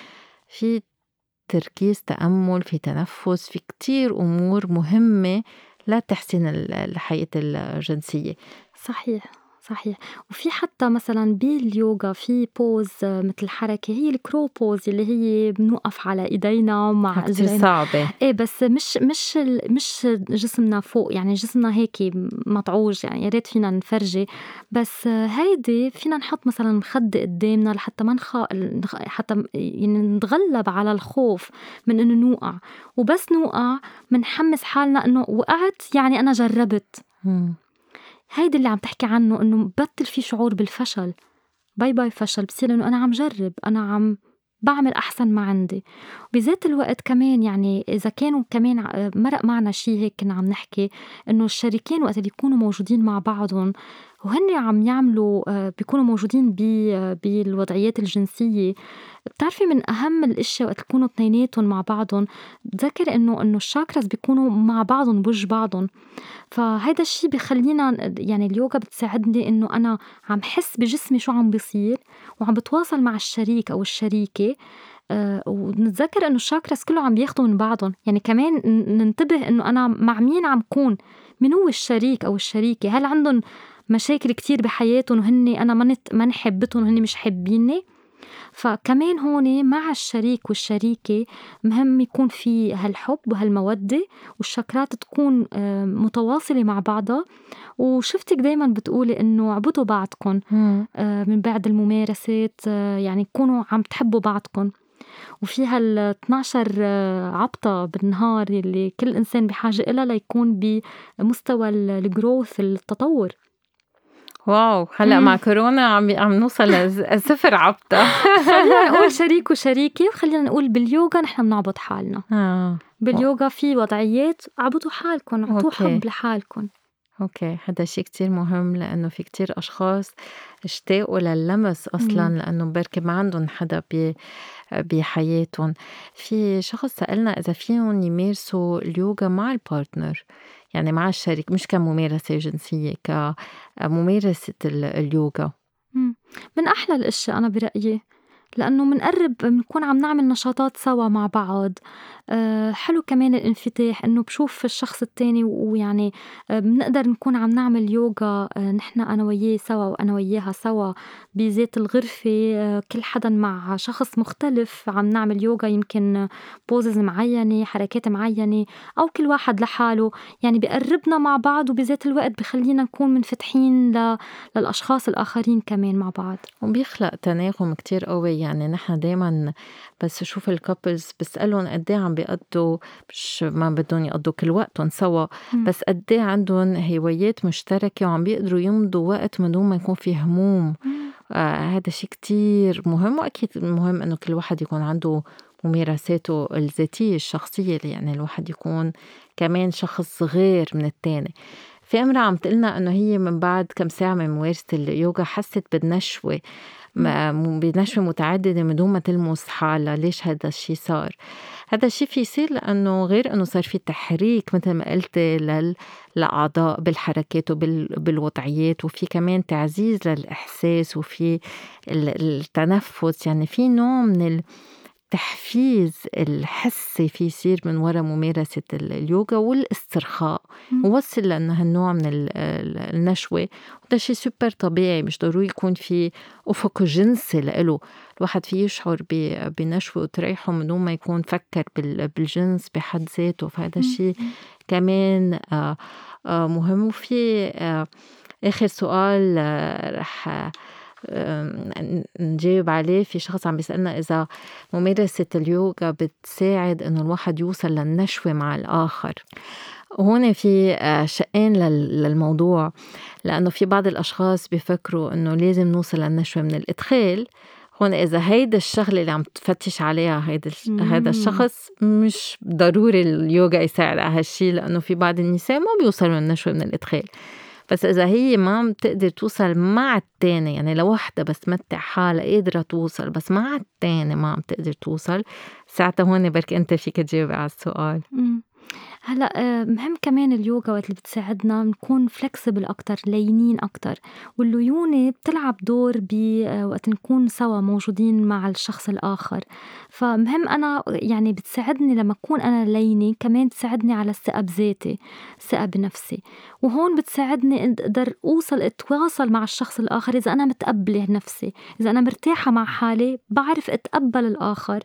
في تركيز تأمل في تنفس في كتير أمور مهمة لتحسين الحياة الجنسية. صحيح. صحيح. وفي حتى مثلا باليوغا في pose مثل حركة هي ال crow pose اللي هي بنوقف على إيدينا مع كتير صعبة. إيه بس مش مش مش جسمنا فوق يعني جسمنا هيك مطعوج يعني يا ريت فينا نفرجي. بس هيدي فينا نحط مثلا مخدة قدامنا لحتى ما نخ... حتى يعني نتغلب على الخوف من إنه نوقع. وبس نوقع بنحمس حالنا إنه وقعت يعني أنا جربت. هيدي اللي عم تحكي عنه إنه بطل في شعور بالفشل. باي باي فشل بصير إنه أنا عم جرب أنا عم بعمل أحسن ما عندي. بذات الوقت كمان يعني إذا كانوا كمان مرق معنا شيء هيك كنا عم نحكي إنه الشريكين وقت اللي يكونوا موجودين مع بعضهم وهن عم يعملوا آه، بيكونوا موجودين بالوضعيات الجنسية. بتعرفي من أهم الأشياء وقت يكونوا اثنيناتهم مع بعضهم بتذكر إنه إنه الشاكراز بيكونوا مع بعضهم بوجه بعضهم. فهيدا الشيء بخلينا يعني اليوغا بتساعدني إنه أنا عم حس بجسمي شو عم بيصير وعم بتواصل مع الشريك أو الشريكة. أه ونتذكر إنه الشاكراس كله عم بياخدوا من بعضهم. يعني كمان ننتبه إنه أنا مع مين عم كون؟ من هو الشريك أو الشريكة؟ هل عندهم مشاكل كتير بحياتهم وهن أنا ما ما حبتهم وهن مش حابيني. فكمان هون مع الشريك والشريكة مهم يكون في هالحب وهالمودة والشكرات تكون آه، متواصلة مع بعضها. وشفتك دايما بتقولي إنه اعبدوا بعضكم آه، من بعد الممارسات آه، يعني كونوا عم تحبوا بعضكم وفي هال 12 عبطة بالنهار اللي كل إنسان بحاجة إلها ليكون بمستوى الجروث التطور. wow هلأ مع كورونا عم عم نوصل لصفر عبطة. خلينا نقول شريك وشريكة وخلينا نقول باليوغا نحن بنعبط حالنا. آه. باليوغا في وضعيات عبطوا حالكم اعطوا حب لحالكم okay هذا شيء كتير مهم لأنه في كتير أشخاص اشتاقوا لللمس أصلا مم. لأنه بركي ما عندهم حدا بي بحياتهم. في شخص سألنا إذا فيهم يمارسوا اليوغا مع ال partner يعني مع الشريك مش كممارسة جنسية كممارسة اليوغا. من أحلى الأشياء أنا برأيي. لأنه منقرب بنكون عم نعمل نشاطات سوا مع بعض. آه، حلو كمان الانفتاح إنه بشوف الشخص التاني ويعني آه، بنقدر نكون عم نعمل يوغا آه، نحن أنا وياه سوا وأنا وياها سوا بذات الغرفة. كل حدا مع شخص مختلف عم نعمل يوغا يمكن poses معينة حركات معينة أو كل واحد لحاله. يعني بقربنا مع بعض وبذات الوقت بخلينا نكون منفتحين للأشخاص الآخرين كمان مع بعض. وبيخلق تناغم كتير قوي يعني نحن دايما بس شوف ال couples بسألهم قد عم بيقضوا مش ما بدهم يقضوا كل وقتهم سوا بس قد عندهم هوايات مشتركة وعم بيقدروا يمضوا وقت من دون ما يكون في هموم. آه هذا شيء كتير مهم وأكيد مهم إنه كل واحد يكون عنده ممارساته الذاتية الشخصية يعني الواحد يكون كمان شخص غير من التاني. في امرأة عم تقلنا إنه هي من بعد كم ساعة من ممارسة اليوغا حست بالنشوة بنشوة متعددة من دون ما تلمس حالها. ليش هذا الشيء صار؟ هذا الشيء في يصير لأنه غير أنه صار في تحريك مثل ما قلت للأعضاء بالحركات وبالوضعيات وفي كمان تعزيز للإحساس وفي التنفس. يعني في نوع من التحفيز الحسي في يصير من وراء ممارسة اليوغا والاسترخاء. ووصل لأنه هالنوع من النشوة. وده شيء سوبر طبيعي مش ضروري يكون في أفق جنسي لإله. الواحد فيه يشعر بنشوة وتريحه من دون ما يكون فكر بالجنس بحد ذاته. فهذا الشيء كمان آه، آه، مهم. وفي آه، آخر سؤال رح نجاوب عليه في شخص عم بيسألنا إذا ممارسة اليوغا بتساعد إنه الواحد يوصل للنشوة مع الآخر. وهون في آه، شقين للموضوع لأنه في بعض الأشخاص بيفكروا إنه لازم نوصل للنشوة من الإدخال. هون إذا هيدا الشغلة اللي عم تفتش عليها هيدا هذا الشخص مش ضروري اليوغا يساعد على هالشي لأنه في بعض النساء ما بيوصلوا للنشوة من الإدخال. بس إذا هي ما عم تقدر توصل مع التاني يعني لو وحدة بس تمتع حالها قادرة توصل بس مع التاني ما عم تقدر توصل ساعتها هون بركي أنت فيك تجاوبي على السؤال. هلأ آه، مهم كمان اليوغا وقت اللي بتساعدنا نكون فلكسبل أكتر لينين أكتر. والليونة بتلعب دور ب آه، نكون سوا موجودين مع الشخص الآخر. فمهم أنا يعني بتساعدني لما أكون أنا لينة كمان تساعدني على الثقة بذاتي الثقة بنفسي. وهون بتساعدني أقدر أوصل أتواصل مع الشخص الآخر. إذا أنا متقبلة نفسي إذا أنا مرتاحة مع حالي بعرف أتقبل الآخر.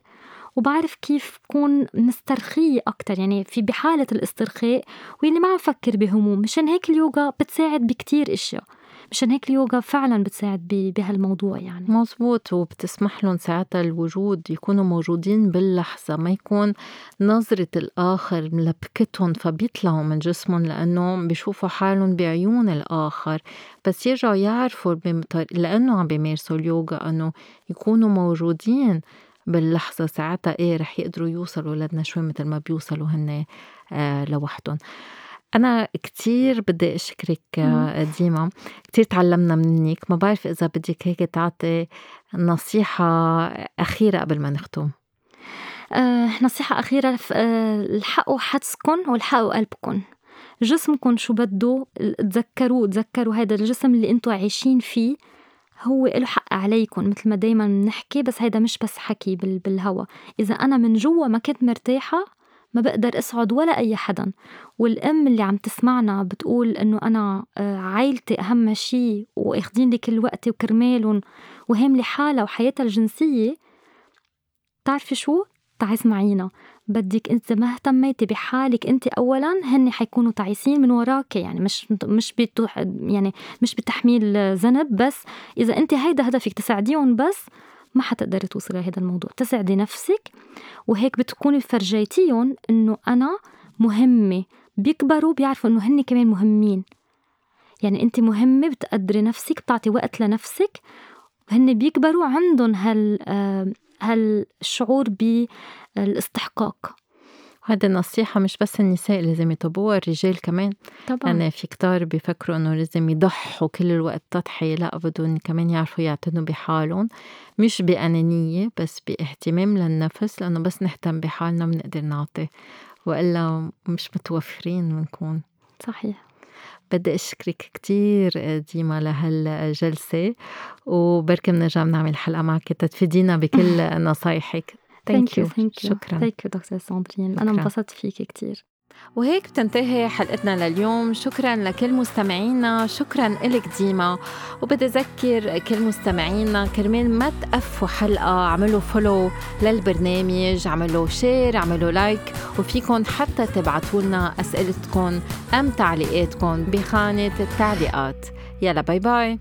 وبعرف كيف بكون مسترخية أكتر يعني في بحالة الاسترخاء واللي ما عم فكر بهموم. مشان هيك اليوغا بتساعد بكتير إشياء. مشان هيك اليوغا فعلا بتساعد بهالموضوع يعني. مزبوط وبتسمح لهم ساعتها الوجود يكونوا موجودين باللحظة ما يكون نظرة الآخر ملبكتهم فبيطلعوا من جسمهم لأنه بيشوفوا حالهم بعيون الآخر. بس يرجعوا يعرفوا لأنه عم بيمارسوا اليوغا أنه يكونوا موجودين باللحظة ساعتها إيه رح يقدروا يوصلوا للنشوة مثل ما بيوصلوا هن آه لوحدهم. أنا كتير بدي أشكرك آه، ديما. كتير تعلمنا منك. ما بعرف إذا بدك هيك تعطي نصيحة أخيرة قبل ما نختم. أه نصيحة أخيرة أه الحقوا حدسكن والحقوا قلبكن. جسمكم شو بده تذكروه تذكروا هذا الجسم اللي أنتوا عايشين فيه. هو له حق عليكم مثل ما دايما بنحكي بس هيدا مش بس حكي بالهوا. إذا أنا من جوا ما كنت مرتاحة ما بقدر أسعد ولا أي حدا والأم اللي عم تسمعنا بتقول إنه أنا آه، عائلتي أهم شي وأخدين لي كل وقتي وكرمالهم وهاملة حالها وحياتها الجنسية تعرفي شو؟ تعي اسمعينا. بدك انت ما اهتميتي بحالك انت اولا هن حيكونوا تعيسين من وراك يعني مش مش بتوح يعني مش بتحميل ذنب بس. إذا انت هيدا هدفك تساعديهم بس ما حتقدري توصلي لهذا الموضوع. تسعدي نفسك وهيك بتكوني فرجيتيهم إنه أنا مهمة. بيكبروا بيعرفوا إنه هن كمان مهمين. يعني انت مهمة بتقدري نفسك بتعطي وقت لنفسك. هن بيكبروا عندهم هال آه، هالشعور بالاستحقاق. هذه النصيحة مش بس النساء لازم يطبقوها الرجال كمان. طبعا. أنا في كتار بيفكروا إنه لازم يضحوا كل الوقت تضحية لا بدهم كمان يعرفوا يعتنوا بحالهم. مش بأنانية بس باهتمام للنفس لأنه بس نهتم بحالنا بنقدر نعطي وإلا مش متوفرين بنكون صحيح. بدي أشكرك كتير ديما لهالجلسة وبركي بنرجع بنعمل حلقة معك تتفيدينا بكل نصايحك. thank you شكرا. thank you دكتور ساندرين. أنا انبسطت فيك كتير. وهيك بتنتهي حلقتنا لليوم. شكرا لكل مستمعينا. شكرا لك ديما. وبدي أذكر كل مستمعينا كرمال ما تفوتوا حلقة عملوا follow للبرنامج عملوا share عملوا like وفيكم حتى تبعتوا لنا أسئلتكم أم تعليقاتكم بخانة التعليقات. يلا bye bye